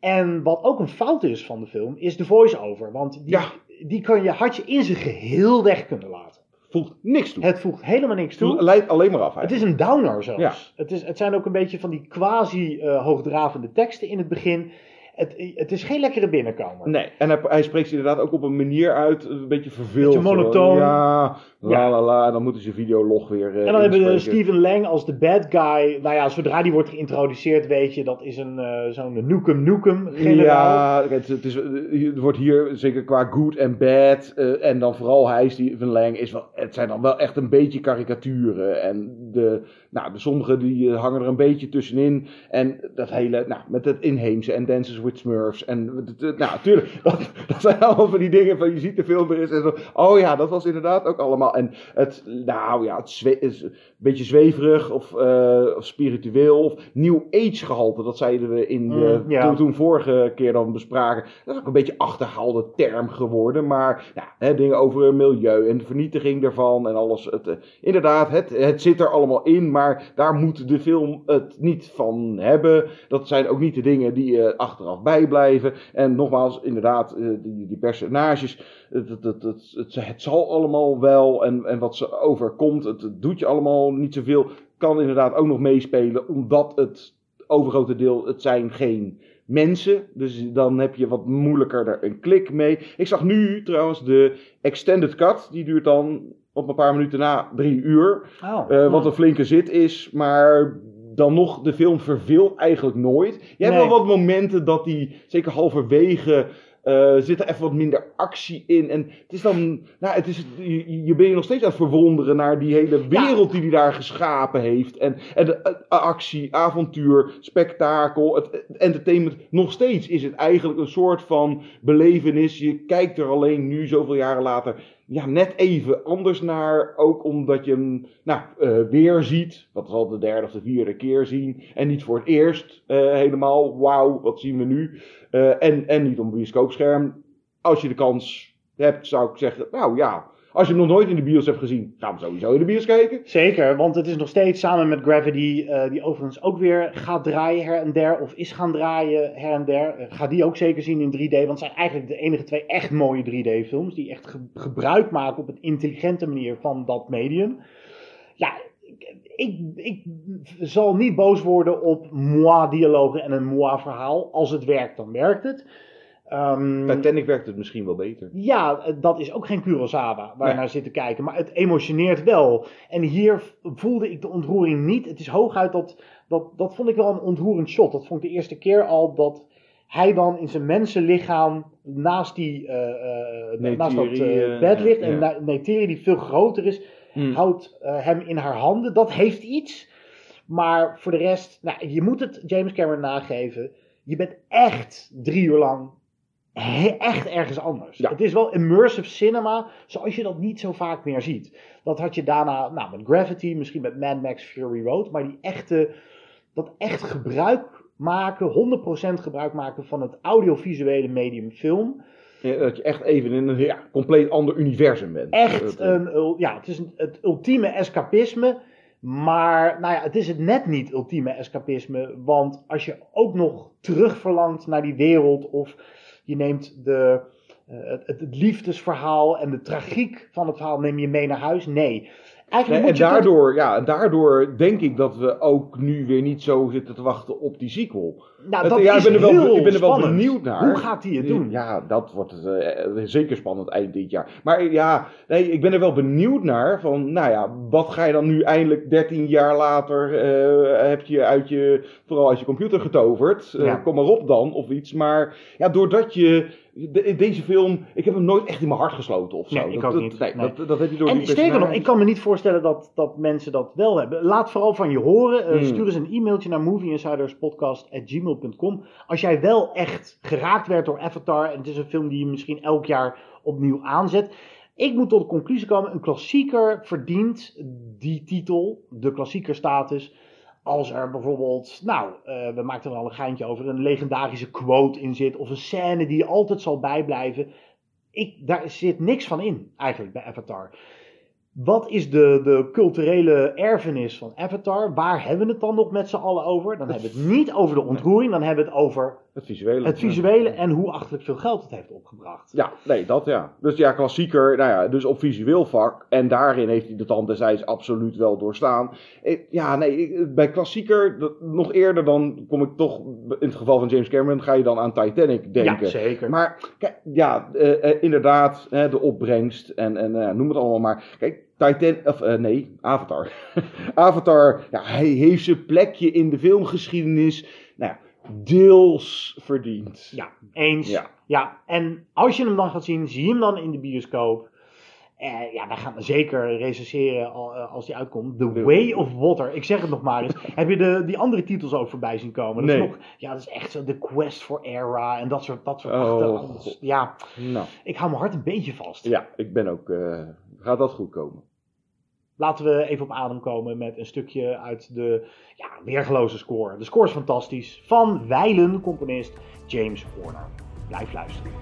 Speaker 2: En wat ook een fout is van de film, is de voice-over. Want die, die kan je, had je in zijn geheel weg kunnen laten.
Speaker 1: Voegt niks toe.
Speaker 2: Het voegt helemaal niks toe.
Speaker 1: Het leidt alleen maar af
Speaker 2: Het is
Speaker 1: eigenlijk.
Speaker 2: een downer zelfs.
Speaker 1: Ja.
Speaker 2: Het, is, het zijn ook een beetje van die quasi-hoogdravende teksten in het begin. Het, het is geen lekkere binnenkomer.
Speaker 1: Nee, en hij, hij spreekt ze inderdaad ook op een manier uit, een beetje verveeld.
Speaker 2: Beetje monotoon.
Speaker 1: Ja, la
Speaker 2: Ja.
Speaker 1: la la, en dan moeten ze videolog weer eh,
Speaker 2: En dan hebben we. Stephen Lang als de bad guy. Nou ja, zodra die wordt geïntroduceerd, weet je, dat is een eh, zo'n Nukem Nukem generaal.
Speaker 1: Ja, kijk, het, is, het wordt hier zeker qua good en bad. eh, en dan vooral hij, Steven Lang, is wel, het zijn dan wel echt een beetje karikaturen. En de, nou, de sommige die hangen er een beetje tussenin. En dat hele, nou, met het inheemse en Dances with Smurfs. En nou, natuurlijk, dat, dat zijn allemaal van die dingen van je ziet de film er is en zo. Oh ja, dat was inderdaad ook allemaal. En het, nou ja, het is een beetje zweverig of, eh, of spiritueel of New Age gehalte. Dat zeiden we in de,
Speaker 2: Mm, ja.
Speaker 1: toen, toen vorige keer dan bespraken. Dat is ook een beetje achterhaalde term geworden. Maar ja, hè, dingen over milieu en de vernietiging daarvan en alles. Het, eh, inderdaad, het, het zit er allemaal in. Maar daar moet de film het niet van hebben. Dat zijn ook niet de dingen die eh, achteraf bijblijven. En nogmaals, inderdaad, eh, die, die personages. Het, het, het, het, zal allemaal wel. En, en wat ze overkomt, het, doet je allemaal niet zoveel. Kan inderdaad ook nog meespelen, omdat het overgrote deel, het zijn geen mensen. Dus dan heb je wat moeilijker er een klik mee. Ik zag nu trouwens de extended cut. Die duurt dan op een paar minuten na drie uur.
Speaker 2: Oh.
Speaker 1: Eh, wat een flinke zit is. Maar dan nog, de film verveelt eigenlijk nooit. Je hebt
Speaker 2: Nee.
Speaker 1: wel wat momenten dat die, zeker halverwege... eh zit er even wat minder actie in. En het is dan, nou, het is, je, je ben je nog steeds aan het verwonderen naar die hele wereld die hij daar geschapen heeft. En, en de eh, actie, avontuur, spektakel, het, het entertainment. Nog steeds is het eigenlijk een soort van belevenis. Je kijkt er alleen nu, zoveel jaren later, ja, net even anders naar. Ook omdat je hem nou, eh, weer ziet. Dat zal de derde of de vierde keer zien. En niet voor het eerst eh, helemaal. Wauw, wat zien we nu? Eh, en, en niet op een bioscoopscherm. Als je de kans hebt, zou ik zeggen, nou ja. Als je hem nog nooit in de bios hebt gezien, ga hem sowieso in de bios kijken.
Speaker 2: Zeker, want het is nog steeds samen met Gravity, eh, die overigens ook weer gaat draaien her en der, of is gaan draaien her en der. Eh, ga die ook zeker zien in 3D, want het zijn eigenlijk de enige twee echt mooie 3D-films, die echt ge- gebruik maken op een intelligente manier van dat medium. Ja, ik, ik, ik zal niet boos worden op moi-dialogen en een moi-verhaal. Als het werkt, dan werkt het. Ehm,
Speaker 1: Titanic werkt het misschien wel beter.
Speaker 2: ja, eh, dat is ook geen Kurosawa waar
Speaker 1: Nee.
Speaker 2: naar zit te kijken. Maar het emotioneert wel. En hier voelde ik de ontroering niet. Het is hooguit dat, dat, dat vond ik wel een ontroerend shot. Dat vond ik de eerste keer al dat hij dan in zijn mensenlichaam naast, die, eh, eh, naast dat bed ligt. En
Speaker 1: ja.
Speaker 2: Na- Neytiri, die veel groter is,
Speaker 1: Hmm.
Speaker 2: houdt hem in haar handen. Dat heeft iets. Maar voor de rest, nou, je moet het James Cameron nageven. Je bent echt drie uur lang echt ergens anders. Het is wel immersive cinema, zoals je dat niet zo vaak meer ziet. Dat had je daarna nou, met Gravity, misschien met Mad Max Fury Road, maar die echte, dat echt gebruik maken, 100% gebruik maken van het audiovisuele medium film.
Speaker 1: Ja, dat je echt even in een ja, compleet ander universum bent.
Speaker 2: Echt
Speaker 1: eh,
Speaker 2: een, ja, het is een- het ultieme escapisme. Maar nou ja, het is het net niet ultieme escapisme. Want als je ook nog terug verlangt naar die wereld. Of je neemt de, eh, het, het liefdesverhaal en de tragiek van het verhaal neem je mee naar huis. Nee. Eigenlijk
Speaker 1: Nee,
Speaker 2: moet
Speaker 1: en,
Speaker 2: tot-
Speaker 1: daardoor, ja, en daardoor denk ik dat we ook nu weer niet zo zitten te wachten op die sequel.
Speaker 2: Nou, dat
Speaker 1: ja,
Speaker 2: is
Speaker 1: ik ben er wel, ik ben er wel benieuwd naar.
Speaker 2: Hoe gaat hij het doen?
Speaker 1: Ja, dat wordt eh, zeker spannend eind dit jaar. Maar ja, nee, ik ben er wel benieuwd naar. Van, nou ja, wat ga je dan nu eindelijk 13 jaar later, eh, heb je uit je, vooral uit je computer getoverd. Eh,
Speaker 2: Ja.
Speaker 1: Kom maar op dan, of iets. Maar ja, doordat je, de- deze film, ik heb hem nooit echt in mijn hart gesloten of zo.
Speaker 2: Nee, ik ook
Speaker 1: dat-
Speaker 2: niet.
Speaker 1: Nee,
Speaker 2: Nee.
Speaker 1: Dat, dat heb je door
Speaker 2: En sterker nog, ik kan me niet voorstellen dat, dat mensen dat wel hebben. Laat vooral van je horen. Eh,
Speaker 1: Hmm.
Speaker 2: Stuur eens een e-mailtje naar movieinsiderspodcast.gmail.com Als jij wel echt geraakt werd door Avatar. En het is een film die je misschien elk jaar opnieuw aanzet. Ik moet tot de conclusie komen. Een klassieker verdient die titel. De klassieker status. Als er bijvoorbeeld, nou, eh, we maakten er al een geintje over, een legendarische quote in zit. Of een scène die altijd zal bijblijven. Ik, daar zit niks van in, eigenlijk, bij Avatar. Wat is de, de culturele erfenis van Avatar? Waar hebben we het dan nog met z'n allen over? Dan hebben we het niet over de ontroering, dan hebben we het over
Speaker 1: Het visuele.
Speaker 2: het visuele en hoe achterlijk veel geld het heeft opgebracht.
Speaker 1: Ja, nee, dat ja. Dus ja, klassieker, nou ja, dus op visueel vak. En daarin heeft hij de tand destijds absoluut wel doorstaan. Ja, nee, bij klassieker, nog eerder dan kom ik toch, in het geval van James Cameron, ga je dan aan Titanic denken.
Speaker 2: Ja, zeker.
Speaker 1: Maar kijk, ja, eh, eh, inderdaad, de opbrengst en, en eh, noem het allemaal maar. Kijk, Titan, of nee, Avatar. Avatar, ja, hij heeft zijn plekje in de filmgeschiedenis, nou ja, deels verdiend.
Speaker 2: Ja, eens.
Speaker 1: Ja.
Speaker 2: Ja. en als je hem dan gaat zien, zie hem dan in de bioscoop. Eh, ja, wij gaan zeker recenseren eh, als die uitkomt. The Way of Water. Ik zeg het nog maar eens. Heb je de, die andere titels ook voorbij zien komen? Dat
Speaker 1: Nee.
Speaker 2: is nog, ja, dat is echt zo The Quest for Era en dat soort, dat soort
Speaker 1: Oh.
Speaker 2: Ja,
Speaker 1: Nou,
Speaker 2: ik hou mijn hart een beetje vast.
Speaker 1: ja, ik ben ook, eh, gaat dat goed komen?
Speaker 2: Laten we even op adem komen met een stukje uit de ja, weergeloze score. De score is fantastisch. Van wijlen componist James Horner. Blijf luisteren.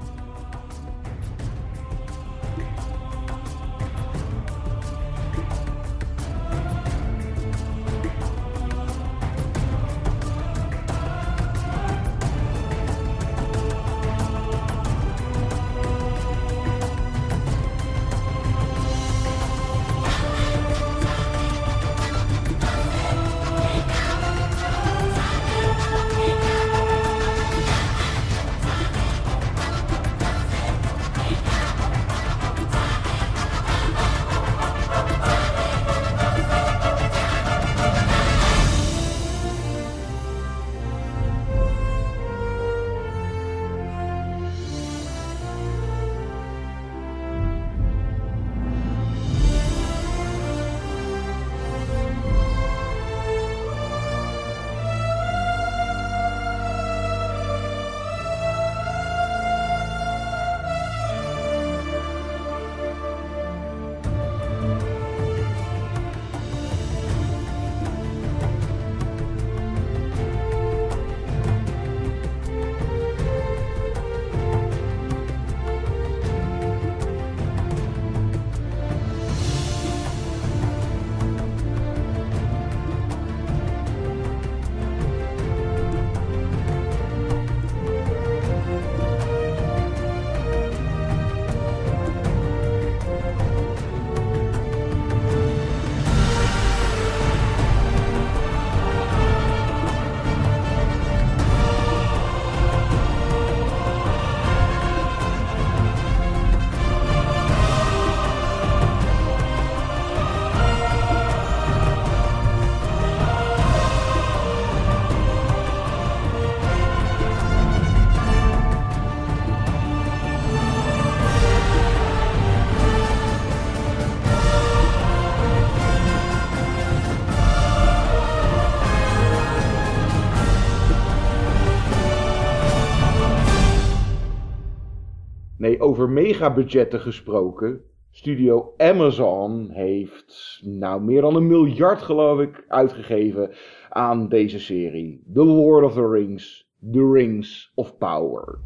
Speaker 1: Over megabudgetten gesproken. Studio Amazon heeft nou meer dan een miljard geloof ik uitgegeven aan deze serie. The Lord of the Rings, The Rings of Power.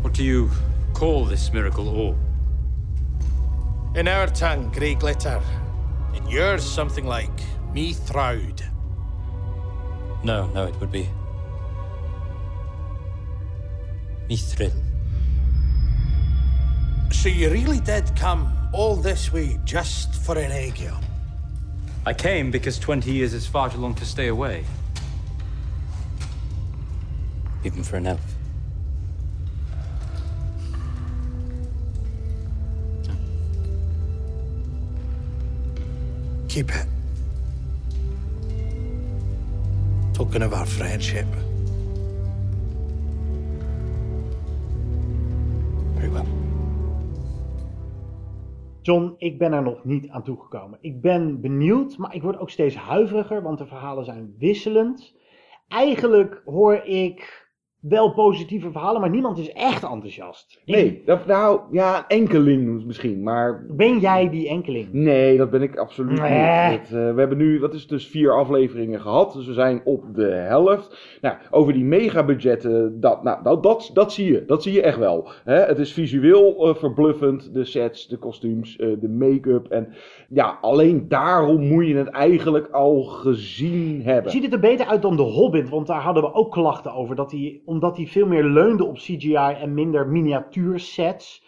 Speaker 13: What do you call this miracle orb?
Speaker 5: In our tongue, grey glitter. In yours, something like me throud.
Speaker 13: No, no, it would be. Mithril.
Speaker 5: So you really did come all this way just for an egg yolk?
Speaker 13: I came because 20 years is far too long to stay away. Even for an elf.
Speaker 5: Keep it. Talking of our friendship.
Speaker 2: John, ik ben er nog niet aan toegekomen. Ik ben benieuwd, maar ik word ook steeds huiveriger, want de verhalen zijn wisselend. Eigenlijk hoor ik wel positieve verhalen, maar niemand is echt enthousiast.
Speaker 1: Nee, dat, nou ja, enkeling misschien, maar...
Speaker 2: Ben jij die enkeling?
Speaker 1: Nee, dat ben ik absoluut
Speaker 2: Nee.
Speaker 1: niet. Het, eh, we hebben nu, wat is dus vier afleveringen gehad, dus we zijn op de helft. Nou, over die megabudgetten, dat, nou, dat, dat, dat zie je, dat zie je echt wel. Hè? Het is visueel eh, verbluffend, de sets, de kostuums, eh, de make-up. En ja, alleen daarom moet je het eigenlijk al gezien hebben.
Speaker 2: Ziet het er beter uit dan The Hobbit? Want daar hadden we ook klachten over. Dat hij, omdat hij veel meer leunde op CGI en minder miniatuursets.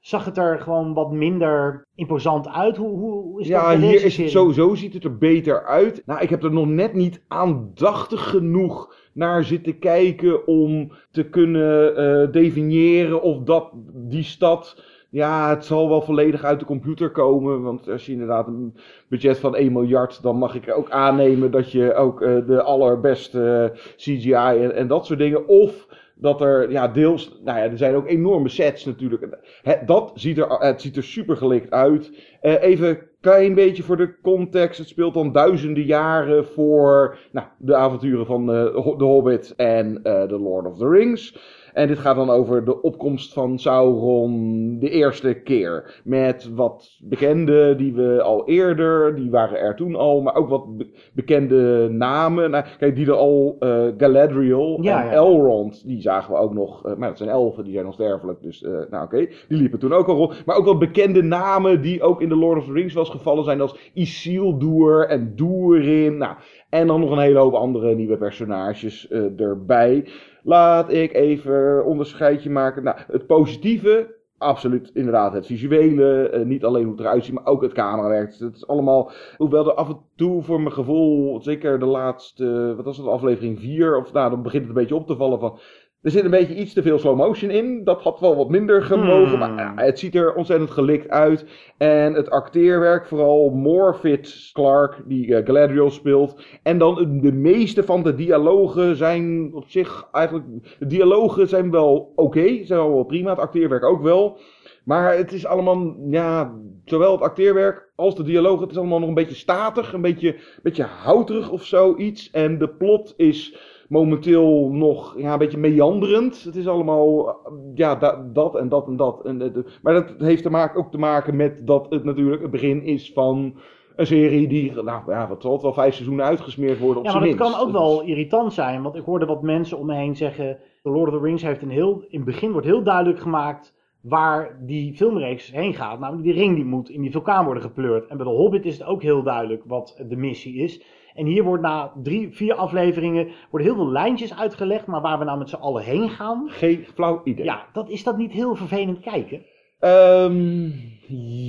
Speaker 2: Zag het er gewoon wat minder imposant uit? Hoe, hoe is dat
Speaker 1: Ja,
Speaker 2: bij
Speaker 1: hier is het sowieso ziet het er beter uit. Nou, ik heb er nog net niet aandachtig genoeg naar zitten kijken om te kunnen eh, definiëren of dat die stad. Ja, het zal wel volledig uit de computer komen. Want als je inderdaad een budget van 1 miljard, dan mag ik ook aannemen dat je ook eh, de allerbeste CGI en, en dat soort dingen. Of dat er ja, deels, nou ja, er zijn ook enorme sets natuurlijk. Dat ziet er, het ziet er super gelikt uit. Eh, even een klein beetje voor de context. Het speelt dan duizenden jaren voor nou, de avonturen van eh, The Hobbit en eh The Lord of the Rings. En dit gaat dan over de opkomst van Sauron de eerste keer. Met wat bekenden die we al eerder, die waren er toen al, maar ook wat be- bekende namen. Nou, kijk, die er al, Galadriel
Speaker 2: Ja,
Speaker 1: en
Speaker 2: ja.
Speaker 1: Elrond, die zagen we ook nog. maar dat zijn elfen, die zijn onsterfelijk, dus eh, nou oké. Die liepen toen ook al rond. Maar ook wat bekende namen die ook in The Lord of the Rings eens gevallen zijn, als Isildur en Durin. Nou, en dan nog een hele hoop andere nieuwe personages eh, erbij. Laat ik even onderscheidje maken. Nou, het positieve, absoluut inderdaad het visuele. eh, niet alleen hoe het eruit ziet, maar ook het camerawerk. Het is allemaal, hoewel er af en toe voor mijn gevoel, zeker de laatste, wat was het, aflevering 4, of nou, dan begint het een beetje op te vallen van... Er zit een beetje iets te veel slow motion in. Dat had wel wat minder gemogen.
Speaker 2: Hmm.
Speaker 1: Maar ja, het ziet er ontzettend gelikt uit. En het acteerwerk, vooral Morfit Clark, die eh, Galadriel speelt. En dan de meeste van de dialogen zijn op zich eigenlijk. De dialogen zijn wel oké, zijn wel prima. Het acteerwerk ook wel. Maar het is allemaal, ja, zowel het acteerwerk als de dialogen, het is allemaal nog een beetje statig, een beetje, beetje houterig of zoiets. En de plot is momenteel nog ja, een beetje meanderend. Het is allemaal, ja, da- dat en dat en dat. En, eh, de- maar dat heeft te maken, ook te maken met dat het natuurlijk het begin is van een serie die, nou ja, wat zal het wel vijf seizoenen uitgesmeerd worden op
Speaker 2: Ja, maar dat kan ook wel irritant zijn. Want ik hoorde wat mensen om me heen zeggen. The Lord of the Rings heeft een heel. In het begin wordt heel duidelijk gemaakt. waar die filmreeks heen gaat. Namelijk die ring die moet in die vulkaan worden gepleurd. En bij The Hobbit is het ook heel duidelijk wat de missie is. En hier wordt na drie, vier afleveringen. worden heel veel lijntjes uitgelegd. maar waar we nou met z'n allen heen gaan.
Speaker 1: Geen flauw idee.
Speaker 2: Ja, dat, is dat niet heel vervelend kijken?
Speaker 1: Ehm,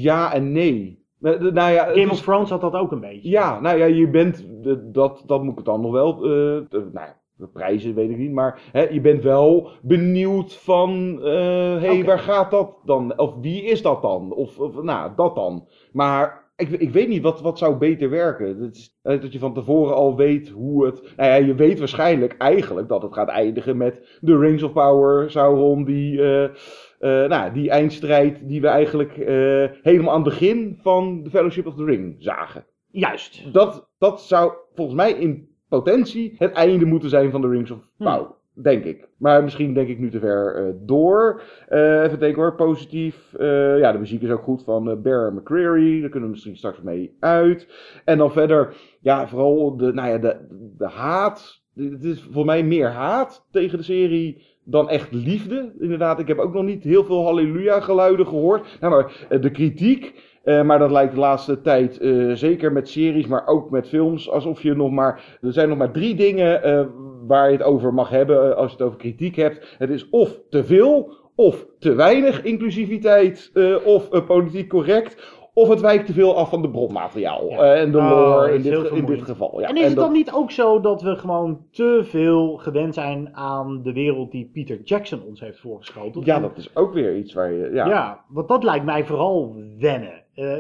Speaker 1: ja en nee. Nou, de- nou ja,
Speaker 2: Game of Thrones had dat ook een beetje.
Speaker 1: Ja, nou ja, je bent, dat, dat moet ik het dan nog wel, eh, de- nou ja, de prijzen weet ik niet, maar hè, je bent wel benieuwd van, hé, hey,
Speaker 2: Oké.
Speaker 1: waar gaat dat dan? Of wie is dat dan? Of, of nou, dat dan. Maar ik, ik weet niet, wat, wat zou beter werken? Dat, is, eh, dat je van tevoren al weet hoe het, nou ja, je weet waarschijnlijk eigenlijk dat het gaat eindigen met de Rings of Power, Sauron, die... eh, eh, nou, die eindstrijd die we eigenlijk helemaal aan het begin van The Fellowship of the Ring zagen.
Speaker 2: Juist.
Speaker 1: Dat, dat zou volgens mij in potentie het einde moeten zijn van The Rings of
Speaker 2: Hm.
Speaker 1: Power. Denk ik. Maar misschien denk ik nu te ver eh, door. Eh, even denken hoor, positief. Eh, ja, de muziek is ook goed van Bear McCreary. Daar kunnen we misschien straks mee uit. En dan verder, ja, vooral de, nou ja, de, de haat. Het is voor mij meer haat tegen de serie dan echt liefde. Inderdaad, ik heb ook nog niet heel veel halleluja geluiden gehoord. Nou, maar de kritiek... Maar dat lijkt de laatste tijd, zeker met series, maar ook met films, alsof je nog maar. Er zijn nog maar drie dingen waar je het over mag hebben als je het over kritiek hebt. Het is of te veel, of te weinig inclusiviteit, of politiek correct. Of het wijkt te veel af van de bronmateriaal ja. en de
Speaker 2: Oh,
Speaker 1: lore in, dit, in dit
Speaker 2: vermoeiend.
Speaker 1: geval. Ja.
Speaker 2: en is het
Speaker 1: dat-
Speaker 2: dan niet ook zo dat we gewoon te veel gewend zijn aan de wereld die Peter Jackson ons heeft voorgeschoteld?
Speaker 1: Ja, dat is ook weer iets waar je. Ja.
Speaker 2: Ja. want dat lijkt mij vooral wennen. Eh,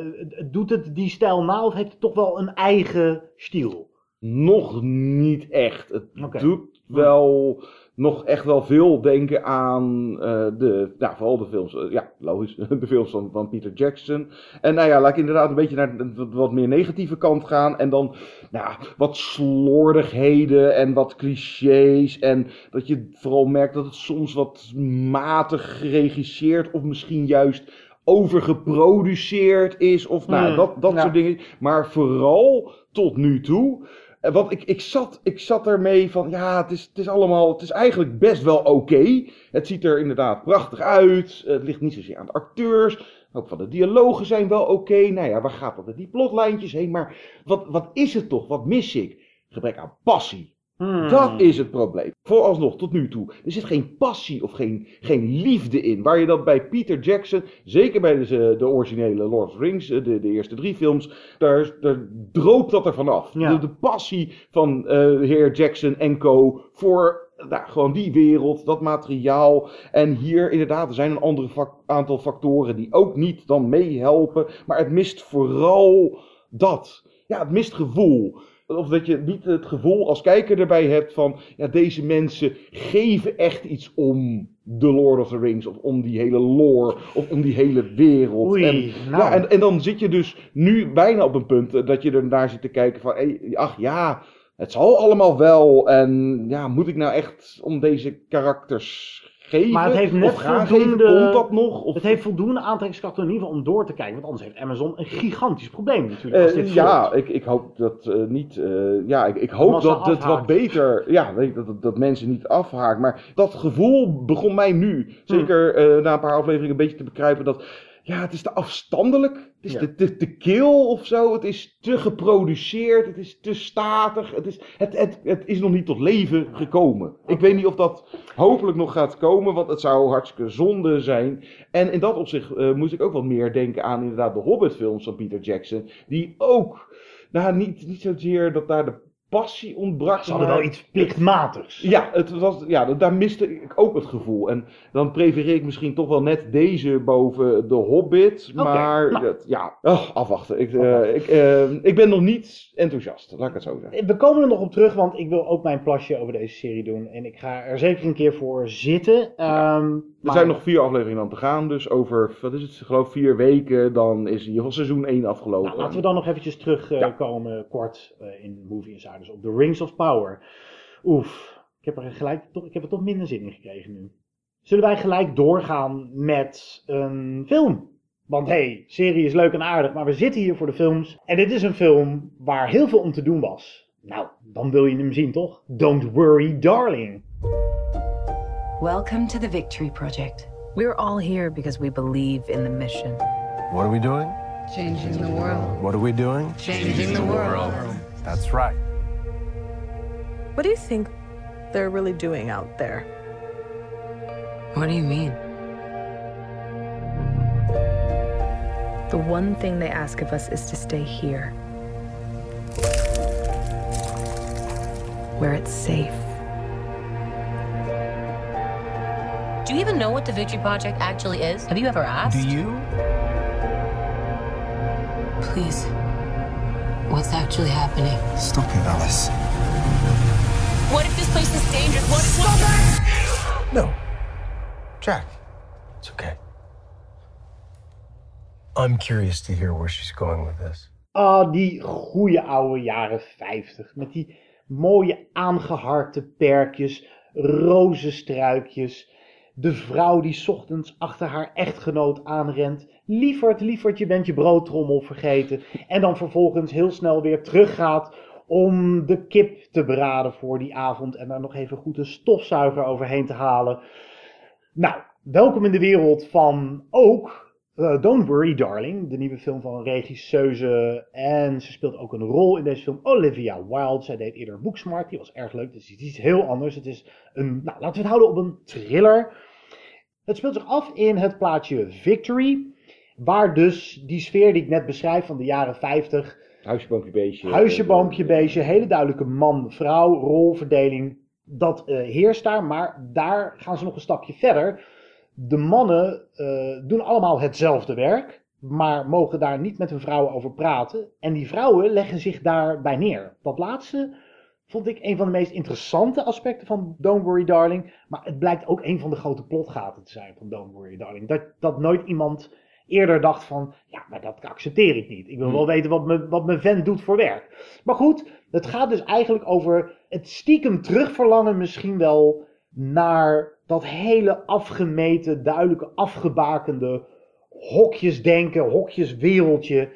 Speaker 2: doet het die stijl na of heeft het toch wel een eigen stijl?
Speaker 1: Nog niet echt. Het doet wel nog echt wel veel denken aan eh, de, nou, vooral de films, eh, ja, logisch, de films van, van Peter Jackson. En nou ja, laat ik inderdaad een beetje naar de wat- meer negatieve kant gaan. En dan, nou, wat slordigheden en wat clichés. En dat je vooral merkt dat het soms wat matig geregisseerd of misschien juist overgeproduceerd is. Of nou,
Speaker 2: Hmm,
Speaker 1: dat, dat
Speaker 2: ja.
Speaker 1: soort dingen. Maar vooral tot nu toe. Eh, Want ik, ik, zat, ik zat ermee van, ja, het is, het is allemaal, het is eigenlijk best wel oké. Het ziet er inderdaad prachtig uit. Het ligt niet zozeer aan de acteurs. Ook van de dialogen zijn wel oké. Nou ja, waar gaat dat met die plotlijntjes heen? Maar wat, wat is het toch? Wat mis ik? Gebrek aan passie.
Speaker 2: Hmm.
Speaker 1: Dat is het probleem. Vooralsnog, tot nu toe. Er zit geen passie of geen, geen liefde in. Waar je dat bij Peter Jackson, zeker bij de, de originele Lord of the Rings, eh, de, de eerste drie films, daar, daar droopt dat er vanaf.
Speaker 2: Ja.
Speaker 1: De, de passie van de heer Jackson en co. voor nou, gewoon die wereld, dat materiaal. En hier inderdaad, er zijn een ander fac- aantal factoren die ook niet dan meehelpen. Maar het mist vooral dat. Ja, het mist gevoel. Of dat je niet het gevoel als kijker erbij hebt van, ja, deze mensen geven echt iets om The Lord of the Rings, of om die hele lore, of om die hele wereld.
Speaker 2: Oei,
Speaker 1: en,
Speaker 2: nou.
Speaker 1: ja, en, en dan zit je dus nu bijna op een punt eh, dat je er naar zit te kijken van, hey, ach ja, het zal allemaal wel. En ja, moet ik nou echt om deze karakters geven?
Speaker 2: Maar het heeft net voldoende-?
Speaker 1: Komt dat nog? Of,
Speaker 2: Het heeft voldoende aantrekkingskracht in ieder geval om door te kijken. Want anders heeft Amazon een gigantisch probleem natuurlijk. Als
Speaker 1: Eh,
Speaker 2: dit
Speaker 1: ja,
Speaker 2: volgt.
Speaker 1: ik, ik hoop dat eh, niet. eh, ja, ik, ik hoop dat het wat
Speaker 2: afhaakt.
Speaker 1: beter. Ja, weet dat, dat, dat mensen niet afhaken. Maar dat gevoel begon mij nu. Zeker eh, na een paar afleveringen een beetje te begrijpen dat. Ja, het is te afstandelijk. Het is
Speaker 2: Ja.
Speaker 1: te, te, te kil of zo. Het is te geproduceerd. Het is te statig. Het is, het, het, het is nog niet tot leven gekomen. Ik weet niet of dat hopelijk nog gaat komen. Want het zou hartstikke zonde zijn. En in dat opzicht eh, moest ik ook wat meer denken aan inderdaad de Hobbit-films van Peter Jackson. Die ook, nou niet, niet zozeer dat daar de passie ontbrak.
Speaker 2: Ze hadden wel iets plichtmatigs.
Speaker 1: Ja, het was, ja, daar miste ik ook het gevoel. En dan prefereer ik misschien toch wel net deze boven de Hobbit. Maar
Speaker 2: nou.
Speaker 1: dat- ja, oh, afwachten. Ik, eh, ik, eh, ik ben nog niet enthousiast, laat ik het zo zeggen.
Speaker 2: We komen er nog op terug, want ik wil ook mijn plasje over deze serie doen. En ik ga er zeker een keer voor zitten. Ehm,
Speaker 1: Er
Speaker 2: maar-
Speaker 1: zijn nog vier afleveringen aan te gaan, dus over, wat is het, ik geloof vier weken, dan is in ieder geval seizoen 1 afgelopen.
Speaker 2: Nou, laten we dan nog eventjes terugkomen, kort, eh, in Movie Insiders op The Rings of Power. Oef, ik heb er gelijk toch, ik heb er toch minder zin in gekregen nu. Zullen wij gelijk doorgaan met een film? Want hey, serie is leuk en aardig, maar we zitten hier voor de films. En dit is een film waar heel veel om te doen was. Nou, dan wil je hem zien toch? Don't worry, darling.
Speaker 14: Welcome to the Victory Project. We're all here because we believe in the mission.
Speaker 10: What are we doing?
Speaker 14: Changing the world.
Speaker 10: What are we doing?
Speaker 14: Changing the world.
Speaker 10: That's right.
Speaker 15: What do you think they're really doing out there?
Speaker 14: What do you mean?
Speaker 16: The one thing they ask of us is to stay here. Where it's safe.
Speaker 17: Do you even know what the Victory Project actually is? Have you ever asked?
Speaker 10: Do you?
Speaker 17: Please. What's actually happening?
Speaker 10: Stop it, Alice.
Speaker 17: What if this place is dangerous? What if Stop it!
Speaker 10: No. Jack, it's okay. I'm curious to hear where she's going with this.
Speaker 2: Ah, die goede oude jaren 50. Met die mooie aangeharkte perkjes. rozenstruikjes. De vrouw die 's ochtends achter haar echtgenoot aanrent. Lieverd, lieverd, je bent je broodtrommel vergeten. En dan vervolgens heel snel weer teruggaat om de kip te braden voor die avond. En daar nog even goed een stofzuiger overheen te halen. Nou, welkom in de wereld van ook eh, Don't Worry Darling, de nieuwe film van regisseuse. En ze speelt ook een rol in deze film, Olivia Wilde. Zij deed eerder Booksmart, die was erg leuk. Dus het is iets heel anders. Het is een, nou, laten we het houden op een thriller. Het speelt zich af in het plaatsje Victory. Waar dus die sfeer die ik net beschrijf van de jaren 50.
Speaker 1: Huisje, boompje, beestje.
Speaker 2: Huisje, boompje, beestje. Hele duidelijke man-vrouw rolverdeling. Dat eh, heerst daar. Maar daar gaan ze nog een stapje verder. De mannen eh, doen allemaal hetzelfde werk. Maar mogen daar niet met hun vrouwen over praten. En die vrouwen leggen zich daarbij neer. Dat laatste vond ik een van de meest interessante aspecten van Don't Worry Darling. Maar het blijkt ook een van de grote plotgaten te zijn van Don't Worry Darling. Dat, dat nooit iemand eerder dacht van, ja, maar dat accepteer ik niet. Ik wil wel weten wat, me, wat mijn vent doet voor werk. Maar goed, het gaat dus eigenlijk over het stiekem terugverlangen misschien wel naar dat hele afgemeten, duidelijke, afgebakende hokjesdenken, hokjeswereldje.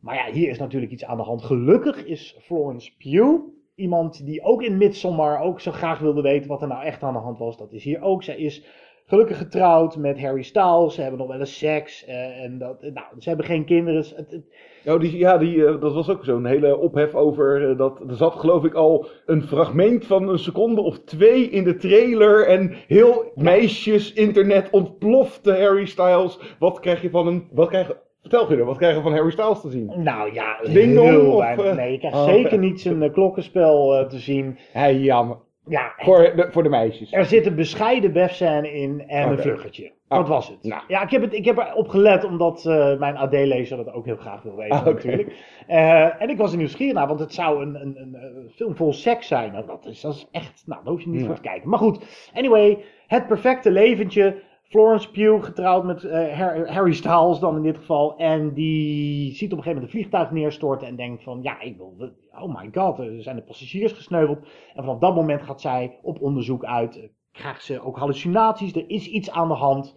Speaker 2: Maar ja, hier is natuurlijk iets aan de hand. Gelukkig is Florence Pugh iemand die ook in Midsommar ook zo graag wilde weten wat er nou echt aan de hand was. Dat is hier ook. Zij is gelukkig getrouwd met Harry Styles. Ze hebben nog wel eens seks. eh, en dat, nou, ze hebben geen kinderen. Het, het-
Speaker 1: Ja, die, ja die, eh, dat was ook zo'n hele ophef over. eh, dat, er zat geloof ik al een fragment van een seconde of twee in de trailer. En heel meisjes internet ontplofte Harry Styles. Wat krijg je van een. Wat krijg, vertel je er, wat krijg je van Harry Styles te zien?
Speaker 2: nou ja,
Speaker 1: Ding
Speaker 2: heel
Speaker 1: of,
Speaker 2: weinig.
Speaker 1: eh,
Speaker 2: Nee, je krijgt
Speaker 1: oh,
Speaker 2: zeker niet zijn eh, klokkenspel eh, te zien.
Speaker 1: Hey, jammer.
Speaker 2: Ja,
Speaker 1: Voor de, voor de meisjes.
Speaker 2: er zit een bescheiden befscène in en een vluggetje.
Speaker 1: Ah,
Speaker 2: Dat was het.
Speaker 1: nou.
Speaker 2: Ja, ik heb, het, ik heb erop gelet omdat eh, mijn AD-lezer dat ook heel graag wil weten
Speaker 1: oké.
Speaker 2: natuurlijk. Eh, en ik was er nieuwsgierig naar, want het zou een, een, een, film vol seks zijn. Nou, dat, is, dat is echt, nou, daar hoef je niet
Speaker 1: Ja.
Speaker 2: voor te kijken. Maar goed, anyway, het perfecte leventje. Florence Pugh getrouwd met eh, Har- Harry Styles dan in dit geval. En die ziet op een gegeven moment een vliegtuig neerstorten en denkt van, ja, ik wil, oh my god, er zijn de passagiers gesneuveld. En vanaf dat moment gaat zij op onderzoek uit. Eh, Krijgt ze ook hallucinaties, er is iets aan de hand.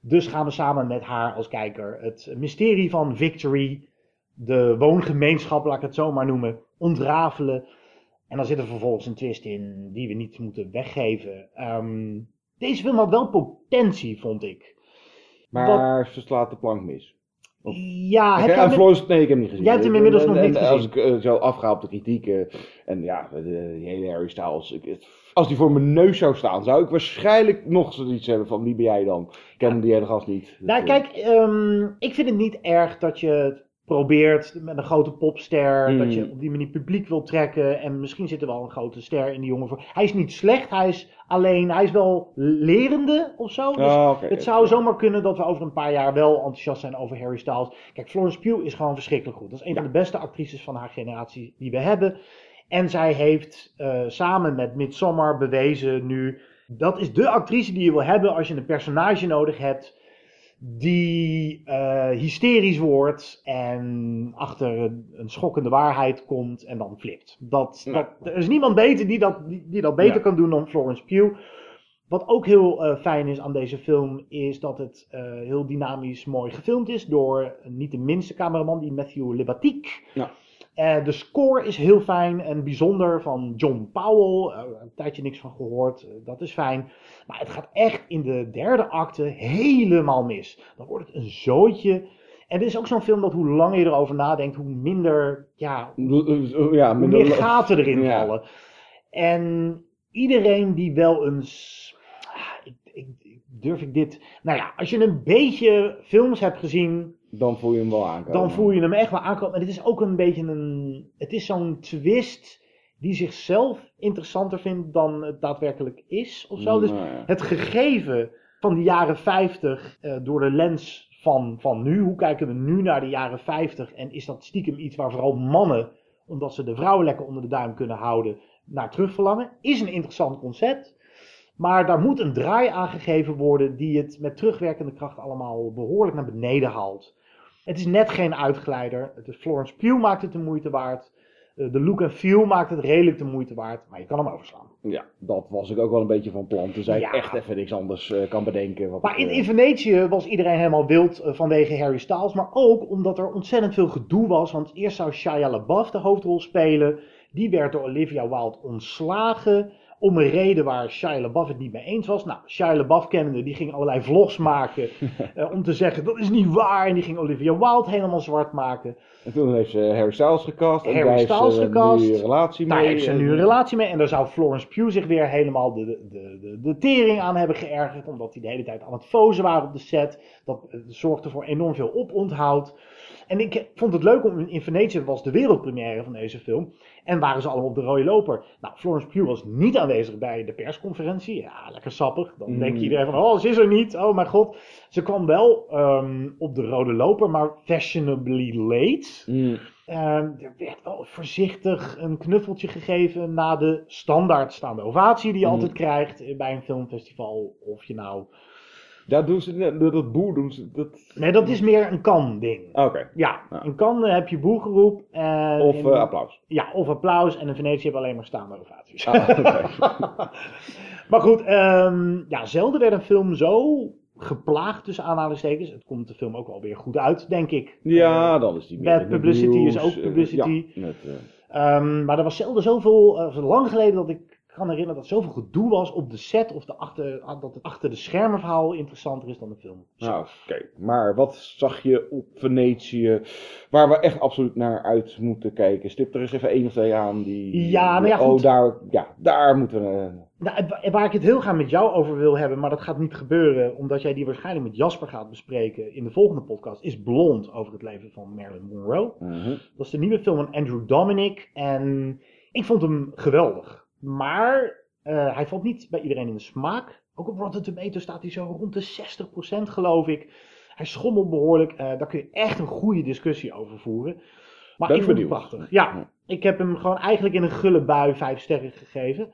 Speaker 2: Dus gaan we samen met haar als kijker het mysterie van Victory, de woongemeenschap, laat ik het zo maar noemen, ontrafelen. En dan zit er vervolgens een twist in die we niet moeten weggeven. Ehm, deze film had wel potentie, vond ik.
Speaker 1: Maar ze slaat de plank mis. Of-
Speaker 2: Ja, heb jij
Speaker 1: Florence, nee, ik heb hem niet gezien.
Speaker 2: Jij hebt hem inmiddels
Speaker 1: En-
Speaker 2: nog
Speaker 1: en-
Speaker 2: niet
Speaker 1: en
Speaker 2: gezien.
Speaker 1: Als ik eh, zo afga op de kritiek. eh, en ja, de, die hele Harry Styles. ik- als die voor mijn neus zou staan, zou ik waarschijnlijk nog zoiets hebben van wie ben jij dan? Ik ken die hele gast niet.
Speaker 2: Nou,
Speaker 1: eh,
Speaker 2: kijk, ehm, ik vind het niet erg dat je probeert met een grote popster,
Speaker 1: Mm.
Speaker 2: dat je op die manier publiek wil trekken. En misschien zit er wel een grote ster in die jongen voor. Hij is niet slecht, hij is alleen, hij is wel lerende of zo. Dus
Speaker 1: Ah,
Speaker 2: het zou zomaar kunnen dat we over een paar jaar wel enthousiast zijn over Harry Styles. Kijk, Florence Pugh is gewoon verschrikkelijk goed. Dat is een van de beste actrices van haar generatie die we hebben. En zij heeft eh, samen met Midsommar bewezen nu. Dat is de actrice die je wil hebben als je een personage nodig hebt die eh, hysterisch wordt en achter een, een schokkende waarheid komt en dan flipt. Dat, dat, er is niemand beter die dat, die, die dat beter
Speaker 1: Ja.
Speaker 2: kan doen dan Florence Pugh. Wat ook heel eh, fijn is aan deze film, is dat het eh, heel dynamisch mooi gefilmd is door niet de minste cameraman, die Matthew Libatique.
Speaker 1: Ja.
Speaker 2: Eh, de score is heel fijn en bijzonder van John Powell. Eh, een tijdje niks van gehoord, eh, dat is fijn. Maar het gaat echt in de derde acte helemaal mis. Dan wordt het een zooitje. En dit is ook zo'n film dat hoe langer je erover nadenkt, hoe minder, ja,
Speaker 1: ja,
Speaker 2: hoe meer gaten erin
Speaker 1: Ja.
Speaker 2: vallen. En iedereen die wel eens. ah, ik, ik- durf ik dit. Nou ja, als je een beetje films hebt gezien.
Speaker 1: Dan voel je hem wel aankomen.
Speaker 2: Dan voel je hem echt wel aankomen. En het is ook een beetje een. Het is zo'n twist die zichzelf interessanter vindt dan het daadwerkelijk is. Of zo. Dus
Speaker 1: Nou ja.
Speaker 2: het gegeven van de jaren 50 eh, door de lens van, van nu. Hoe kijken we nu naar de jaren 50? En is dat stiekem iets waar vooral mannen, omdat ze de vrouwen lekker onder de duim kunnen houden, naar terugverlangen? Is een interessant concept. Maar daar moet een draai aan gegeven worden die het met terugwerkende kracht allemaal behoorlijk naar beneden haalt. Het is net geen. Het is Florence Pugh maakt het de moeite waard. Eh, de look en feel maakt het redelijk de moeite waard, maar je kan hem overslaan.
Speaker 1: Ja, dat was ik ook wel een beetje van plan. Toen ik
Speaker 2: Ja.
Speaker 1: echt even niks anders eh, kan bedenken. Wat
Speaker 2: Maar
Speaker 1: ik,
Speaker 2: in,
Speaker 1: eh,
Speaker 2: in Venetië was iedereen helemaal wild vanwege Harry Styles. Maar ook omdat er ontzettend veel gedoe was. Want eerst zou Shia LaBeouf de hoofdrol spelen. Die werd door Olivia Wilde ontslagen. Om een reden waar Shia LaBeouf het niet mee eens was. Nou, Shia LaBeouf kennende, die ging allerlei vlogs maken. eh, om te zeggen, dat is niet waar. En die ging Olivia Wilde helemaal zwart maken.
Speaker 1: En toen heeft ze Harry Styles gecast. En
Speaker 2: Harry
Speaker 1: heeft
Speaker 2: Styles gecast.
Speaker 1: nu een relatie mee.
Speaker 2: Daar heeft ze nu een
Speaker 1: En-
Speaker 2: relatie mee. En daar zou Florence Pugh zich weer helemaal de, de, de, de, de tering aan hebben geërgerd. Omdat die de hele tijd aan het fozen waren op de set. Dat eh, zorgde voor enorm veel oponthoud. En ik vond het leuk om in Venetië, was de wereldpremière van deze film. En waren ze allemaal op de rode loper. Nou, Florence Pugh was niet aanwezig bij de persconferentie. Ja, lekker sappig. Dan
Speaker 1: Mm.
Speaker 2: denkt iedereen van, oh, ze is er niet. Oh mijn god. Ze kwam wel ehm, op de rode loper, maar fashionably late.
Speaker 1: Mm.
Speaker 2: Ehm, er werd wel voorzichtig een knuffeltje gegeven na de standaard staande ovatie die je
Speaker 1: Mm.
Speaker 2: altijd krijgt bij een filmfestival. Of je nou...
Speaker 1: Daar doen ze, dat, dat boer doen ze, dat...
Speaker 2: Nee, dat is meer een kan-ding.
Speaker 1: Oké.
Speaker 2: Ja, in Cannes heb je boegeroep. En
Speaker 1: Of
Speaker 2: in-
Speaker 1: eh, applaus.
Speaker 2: Ja, of applaus. En in Venetië we alleen maar staande ovaties.
Speaker 1: Ah,
Speaker 2: maar goed, ehm, ja, zelden werd een film zo geplaagd tussen aanhalingstekens. Het komt de film ook wel weer goed uit, denk ik.
Speaker 1: Ja, dan is die meer
Speaker 2: Bad publicity is ook
Speaker 1: eh,
Speaker 2: publicity.
Speaker 1: ja, met, eh,
Speaker 2: Ehm, maar er was zelden zoveel, uh, lang geleden dat ik kan herinneren dat zoveel gedoe was op de set. Of de achter, ah, dat het achter de schermen verhaal interessanter is dan de film.
Speaker 1: Nou, oké. Maar wat zag je op Venetië waar we echt absoluut naar uit moeten kijken? Stip er eens even één of twee aan die...
Speaker 2: Ja, nou ja,
Speaker 1: Oh,
Speaker 2: goed.
Speaker 1: daar, ja, daar moeten we...
Speaker 2: Nou, waar ik het heel graag met jou over wil hebben, maar dat gaat niet gebeuren, omdat jij die waarschijnlijk met Jasper gaat bespreken in de volgende podcast, is Blond over het leven van Marilyn Monroe.
Speaker 1: mhm.
Speaker 2: Dat is de nieuwe film van Andrew Dominic en ik vond hem geweldig. Maar eh, hij valt niet bij iedereen in de smaak. Ook op Rotten Tomatoes staat hij zo rond de 60% geloof ik. Hij schommelt behoorlijk. eh, daar kun je echt een goede discussie over voeren. Maar
Speaker 1: Ben
Speaker 2: ik vond het prachtig. Ja, ik heb hem gewoon eigenlijk in een gulle bui vijf sterren gegeven.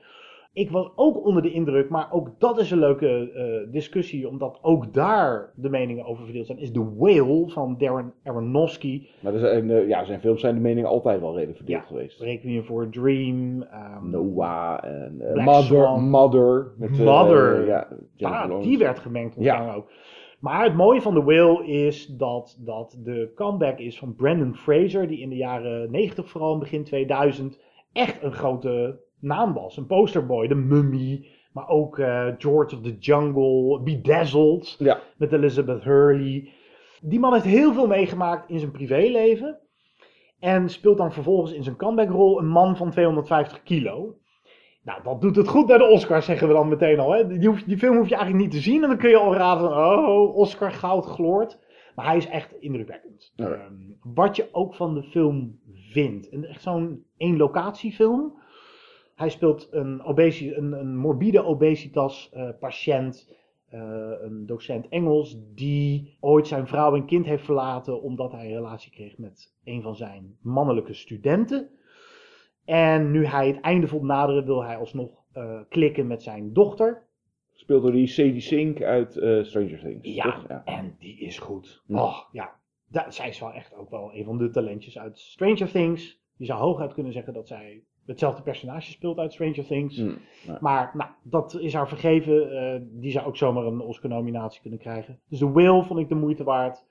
Speaker 2: Ik was ook onder de indruk, maar ook dat is een leuke eh, discussie, omdat ook daar de meningen over verdeeld zijn. Is The Whale van Darren Aronofsky.
Speaker 1: Maar er zijn, eh, ja, zijn films zijn de meningen altijd wel redelijk verdeeld
Speaker 2: Ja,
Speaker 1: geweest.
Speaker 2: Requiem for a Dream. ehm,
Speaker 1: Noah en eh, Mother.
Speaker 2: Swan.
Speaker 1: Mother. Met,
Speaker 2: Mother.
Speaker 1: ja,
Speaker 2: Ah, die werd gemengd
Speaker 1: Ja.
Speaker 2: ook. Maar het mooie van The Whale is dat dat de comeback is van Brandon Fraser, die in de jaren 90 vooral, begin 2000, echt een grote naam was. Een posterboy, de Mummy, maar ook eh, George of the Jungle, Bedazzled,
Speaker 1: Ja.
Speaker 2: met Elizabeth Hurley. Die man heeft heel veel meegemaakt in zijn privéleven. En speelt dan vervolgens in zijn comeback-rol een man van 250 kilo. Nou, dat doet het goed bij de Oscars, zeggen we dan meteen al. Hè? Die, hoef- die film hoef je eigenlijk niet te zien. En dan kun je al raden van, oh, Oscar goud gloort. Maar hij is echt indrukwekkend. Ehm, wat je ook van de film vindt. En echt zo'n één locatiefilm. Hij speelt een, obesi een, een morbide obesitas eh, patiënt. eh, een docent Engels die ooit zijn vrouw en kind heeft verlaten omdat hij een relatie kreeg met een van zijn mannelijke studenten. En nu hij het einde voelt naderen, wil hij alsnog eh, klikken met zijn dochter.
Speaker 1: Speelt door die Sadie Sink uit Stranger Things.
Speaker 2: Ja,
Speaker 1: toch? ja.
Speaker 2: en die is goed.
Speaker 1: Ja.
Speaker 2: Oh, ja. Da- zij is wel echt ook wel een van de talentjes uit Stranger Things. Je zou hooguit kunnen zeggen dat zij hetzelfde personage speelt uit Stranger Things.
Speaker 1: Hm, ja.
Speaker 2: Maar nou, dat is haar vergeven. Eh, die zou ook zomaar een Oscar-nominatie kunnen krijgen. Dus The Whale vond ik de moeite waard.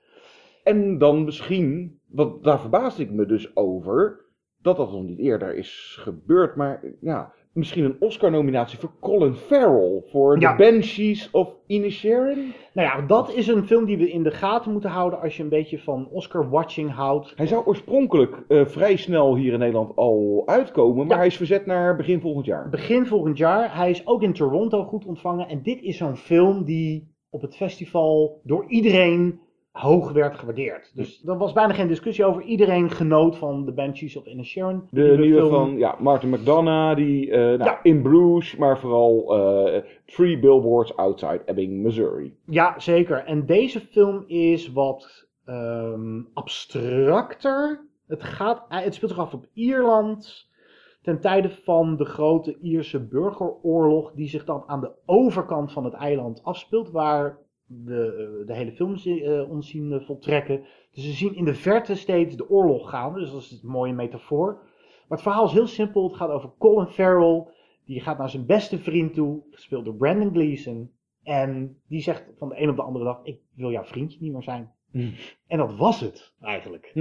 Speaker 1: En dan misschien, want daar verbaasde ik me dus over, dat dat nog niet eerder is gebeurd. Maar ja, misschien een Oscar-nominatie voor Colin Farrell. Voor
Speaker 2: Ja.
Speaker 1: The Banshees of Inisherin.
Speaker 2: Nou ja, dat is een film die we in de gaten moeten houden als je een beetje van Oscar-watching houdt.
Speaker 1: Hij zou oorspronkelijk eh, vrij snel hier in Nederland al uitkomen, maar hij is verzet naar begin volgend jaar.
Speaker 2: Begin volgend jaar. Hij is ook in Toronto goed ontvangen. En dit is zo'n film die op het festival door iedereen hoog werd gewaardeerd. Dus er was bijna geen discussie over. Iedereen genoot van The Banshees of Inisherin.
Speaker 1: De nieuwe van ja, Martin McDonough, die eh, nou, in Bruges, maar vooral eh, Three Billboards Outside Ebbing, Missouri.
Speaker 2: Ja, zeker. En deze film is wat ehm, abstracter. Het, gaat, eh, het speelt zich af op Ierland. Ten tijde van de grote Ierse burgeroorlog. Die zich dan aan de overkant van het eiland afspeelt. Waar de, eh, de hele film eh, ons zien eh, voltrekken. Dus we zien in de verte steeds de oorlog gaan. Dus dat is een mooie metafoor. Maar het verhaal is heel simpel. Het gaat over Colin Farrell. Die gaat naar zijn beste vriend toe, gespeeld door Brandon Gleeson. En die zegt van de een op de andere dag: Ik wil jouw vriendje niet meer zijn. En dat was het eigenlijk.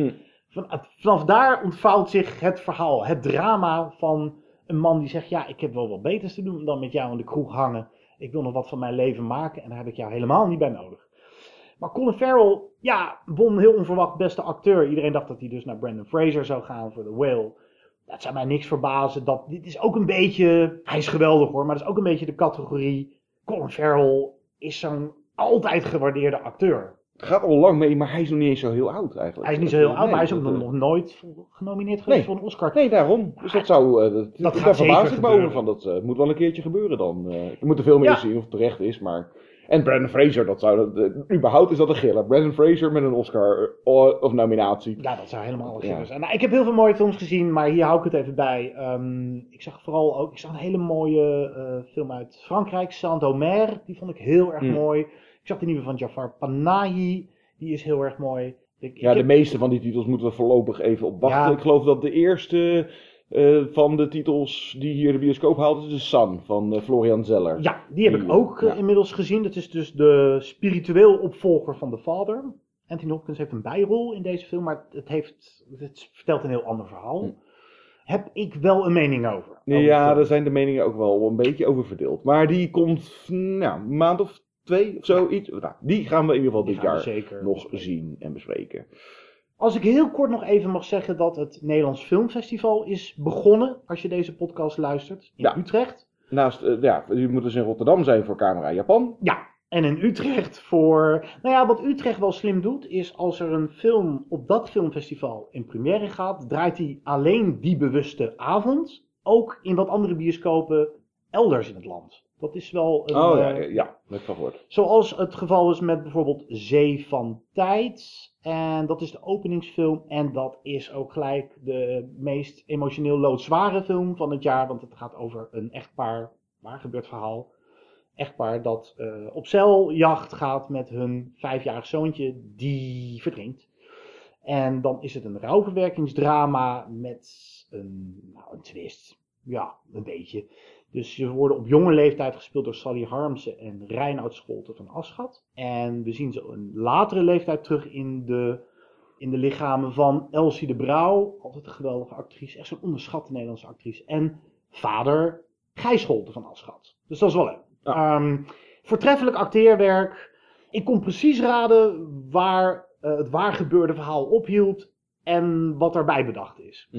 Speaker 2: Van, vanaf daar ontvouwt zich het verhaal, het drama van een man die zegt: Ja, ik heb wel wat beters te doen dan met jou in de kroeg hangen. Ik wil nog wat van mijn leven maken en daar heb ik jou helemaal niet bij nodig. Maar Colin Farrell, ja, won heel onverwacht beste acteur. Iedereen dacht dat hij dus naar Brandon Fraser zou gaan voor The Whale. Dat zou mij niks verbazen. Dat, dit is ook een beetje, hij is geweldig hoor, maar dat is ook een beetje de categorie. Colin Farrell is zo'n altijd gewaardeerde acteur.
Speaker 1: Gaat al lang mee, maar hij is nog niet eens zo heel oud eigenlijk.
Speaker 2: Hij is niet zo heel oud,
Speaker 1: Nee,
Speaker 2: maar hij is ook nog,
Speaker 1: eh,
Speaker 2: nog nooit genomineerd geweest
Speaker 1: Nee.
Speaker 2: voor een Oscar.
Speaker 1: Nee, daarom. Dus dat zou, eh, dat,
Speaker 2: Dat
Speaker 1: daar verbaas ik me over van. Dat eh, moet wel een keertje gebeuren dan. Eh we moeten veel meer
Speaker 2: Ja.
Speaker 1: zien of het terecht is, maar... En Brandon Fraser, dat zou... Dat, überhaupt is dat een giller. Brandon Fraser met een Oscar of nominatie.
Speaker 2: Ja, dat zou helemaal een giller zijn. Nou, ik heb heel veel mooie films gezien, maar hier hou ik het even bij. Ehm, ik zag vooral ook, ik zag een hele mooie film uit Frankrijk, Saint-Omer. Die vond ik heel erg
Speaker 1: Hmm.
Speaker 2: mooi. Ik zag de nieuwe van Jafar Panahi, die is heel erg mooi. Ik, ik
Speaker 1: Ja, de meeste van die titels moeten we voorlopig even op wachten.
Speaker 2: Ja.
Speaker 1: Ik geloof dat de eerste eh, van de titels die hier de bioscoop haalt is de Sun van eh, Florian Zeller.
Speaker 2: Ja, die heb ik ook eh, inmiddels gezien. Dat is dus de spiritueel opvolger van The Father. Anthony Hopkins heeft een bijrol in deze film, maar het, heeft, het vertelt een heel ander verhaal. Heb ik wel een mening over. over de
Speaker 1: Ja, daar zijn de meningen ook wel een beetje over verdeeld. Maar die komt nou, een maand of of zo. Iets. Nou, die gaan we in ieder geval
Speaker 2: Die
Speaker 1: dit jaar
Speaker 2: zeker
Speaker 1: nog zien en bespreken.
Speaker 2: Als ik heel kort nog even mag zeggen dat het Nederlands Filmfestival is begonnen, als je deze podcast luistert, in
Speaker 1: Ja.
Speaker 2: Utrecht.
Speaker 1: Naast, eh, ja, die moet dus in Rotterdam zijn voor Camera Japan.
Speaker 2: Ja, en in Utrecht voor... Nou ja, wat Utrecht wel slim doet, is als er een film op dat filmfestival in première gaat, draait hij alleen die bewuste avond, ook in wat andere bioscopen elders in het land. Dat is wel een...
Speaker 1: oh ja,
Speaker 2: eh,
Speaker 1: ja, dat van gehoord.
Speaker 2: Zoals het geval is met bijvoorbeeld Zee van Tijd. En dat is de openingsfilm. En dat is ook gelijk de meest emotioneel loodzware film van het jaar. Want het gaat over een echtpaar, waar gebeurt verhaal. Echtpaar dat eh, op zeiljacht gaat met hun vijfjarig zoontje die verdrinkt. En dan is het een rouwverwerkingsdrama met een, nou, een twist. Ja, een beetje. Dus ze worden op jonge leeftijd gespeeld door Sally Harmsen en Reinoud Scholten van Aschat. En we zien ze een latere leeftijd terug in de, in de lichamen van Elsie de Brouw. Altijd een geweldige actrice, echt zo'n onderschatte Nederlandse actrice. En vader Gijs Scholten van Aschat. Dus dat is wel leuk. Ehm, voortreffelijk acteerwerk. Ik kon precies raden waar eh, het waar gebeurde verhaal ophield en wat daarbij bedacht is.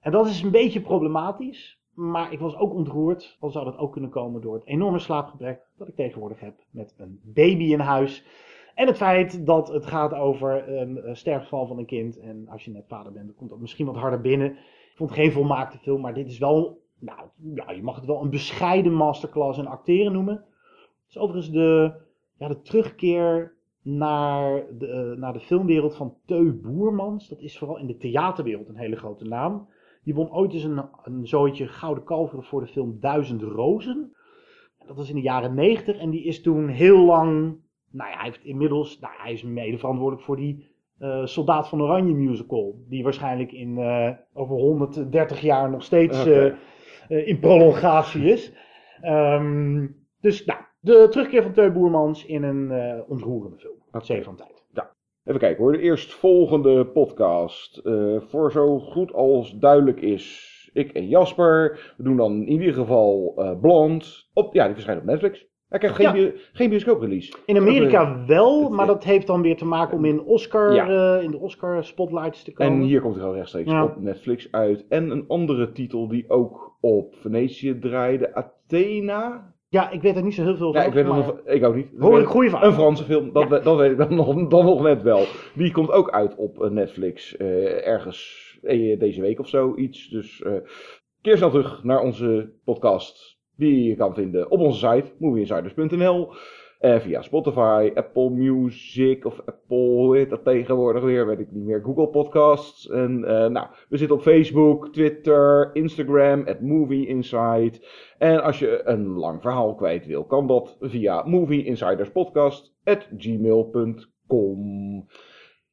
Speaker 2: En dat is een beetje problematisch. Maar ik was ook ontroerd. Al zou dat ook kunnen komen door het enorme slaapgebrek dat ik tegenwoordig heb met een baby in huis. En het feit dat het gaat over een eh, sterfgeval van een kind. En als je net vader bent, dan komt dat misschien wat harder binnen. Ik vond geen volmaakte film, maar dit is wel, nou ja, je mag het wel een bescheiden masterclass in acteren noemen. Het is overigens de, ja, de terugkeer naar de, eh, naar de filmwereld van Teu Boermans. Dat is vooral in de theaterwereld een hele grote naam. Die won ooit eens een, een zooitje Gouden Kalveren voor de film Duizend Rozen. Dat was in de jaren 90 en die is toen heel lang. Nou ja, hij heeft inmiddels. Nou, hij is mede verantwoordelijk voor die eh, Soldaat van Oranje musical. Die waarschijnlijk in eh, over 130 jaar nog steeds eh, in prolongatie is. Ehm, dus nou, de terugkeer van Teu Boermans in een ontroerende film. Zee van Tijd.
Speaker 1: Even kijken hoor, de eerstvolgende podcast. Eh, voor zo goed als duidelijk is, ik en Jasper. We doen dan in ieder geval eh Blond. Op, ja, die verschijnt op Netflix. Hij krijgt geen,
Speaker 2: Ja.
Speaker 1: bio- geen bioscooprelease.
Speaker 2: In Amerika wel, maar dat heeft dan weer te maken om in, Oscar,
Speaker 1: Ja.
Speaker 2: eh, in de Oscar spotlights te komen.
Speaker 1: En hier komt hij gewoon rechtstreeks
Speaker 2: Ja.
Speaker 1: op Netflix uit. En een andere titel die ook op Venetië draaide, Athena.
Speaker 2: Ja, ik weet er niet zo heel veel
Speaker 1: Ja,
Speaker 2: van.
Speaker 1: ik weet het
Speaker 2: maar-
Speaker 1: nog, ik ook niet.
Speaker 2: Hoor ik goede verhalen.
Speaker 1: Een Franse film, dat, we- dat weet ik dan nog, dan nog net wel. Die komt ook uit op eh, Netflix eh, ergens eh, deze week of zo, iets. Dus keer snel terug naar onze podcast, die je kan vinden op onze site, movieinsiders.nl. En via Spotify, Apple Music of Apple, hoe dat tegenwoordig weer, weet ik niet meer, Google Podcasts. En eh, nou, we zitten op Facebook, Twitter, Instagram, at Movie Inside. En als je een lang verhaal kwijt wil, kan dat via movieinsiderspodcast at gmail.com.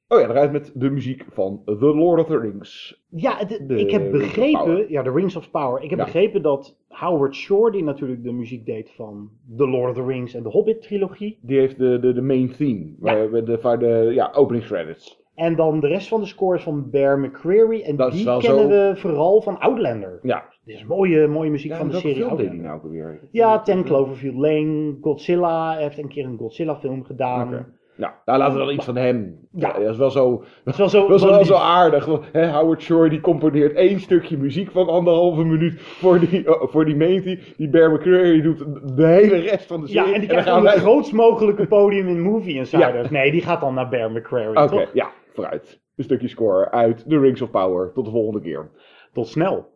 Speaker 1: Oh ja, eruit met de muziek van The Lord of the Rings.
Speaker 2: Ja,
Speaker 1: De
Speaker 2: ik heb begrepen, ja, de Rings of Power. Ik heb
Speaker 1: Ja.
Speaker 2: begrepen dat Howard Shore, die natuurlijk de muziek deed van The Lord of the Rings en de Hobbit-trilogie.
Speaker 1: Die heeft de, de, de main theme, we de, ja, openingscredits.
Speaker 2: En dan de rest van de scores van Bear McCreary. En
Speaker 1: Dat
Speaker 2: die kennen
Speaker 1: zo-
Speaker 2: we vooral van Outlander.
Speaker 1: Ja.
Speaker 2: Dit is mooie, mooie muziek
Speaker 1: Ja,
Speaker 2: van de serie
Speaker 1: film
Speaker 2: Outlander.
Speaker 1: nou ook alweer?
Speaker 2: Ja, Ten Cloverfield Lane, Godzilla. Hij heeft een keer een Godzilla-film gedaan.
Speaker 1: Oké. Nou, nou, laten we dan iets van hem. Ja, dat is wel zo, dat
Speaker 2: is wel zo,
Speaker 1: dat is wel
Speaker 2: wel
Speaker 1: zo aardig. want, Hè, Howard Shore die componeert één stukje muziek van anderhalve minuut voor die, oh, voor die Mainty. Die Bear McCreary doet de hele rest van de serie.
Speaker 2: Ja, en die krijgt dan het grootst mogelijke podium in Movie Insiders. Nee, die gaat dan naar Bear McCreary,
Speaker 1: Oké,
Speaker 2: toch?
Speaker 1: ja, vooruit. Een stukje score uit The Rings of Power. Tot de volgende keer.
Speaker 2: Tot snel.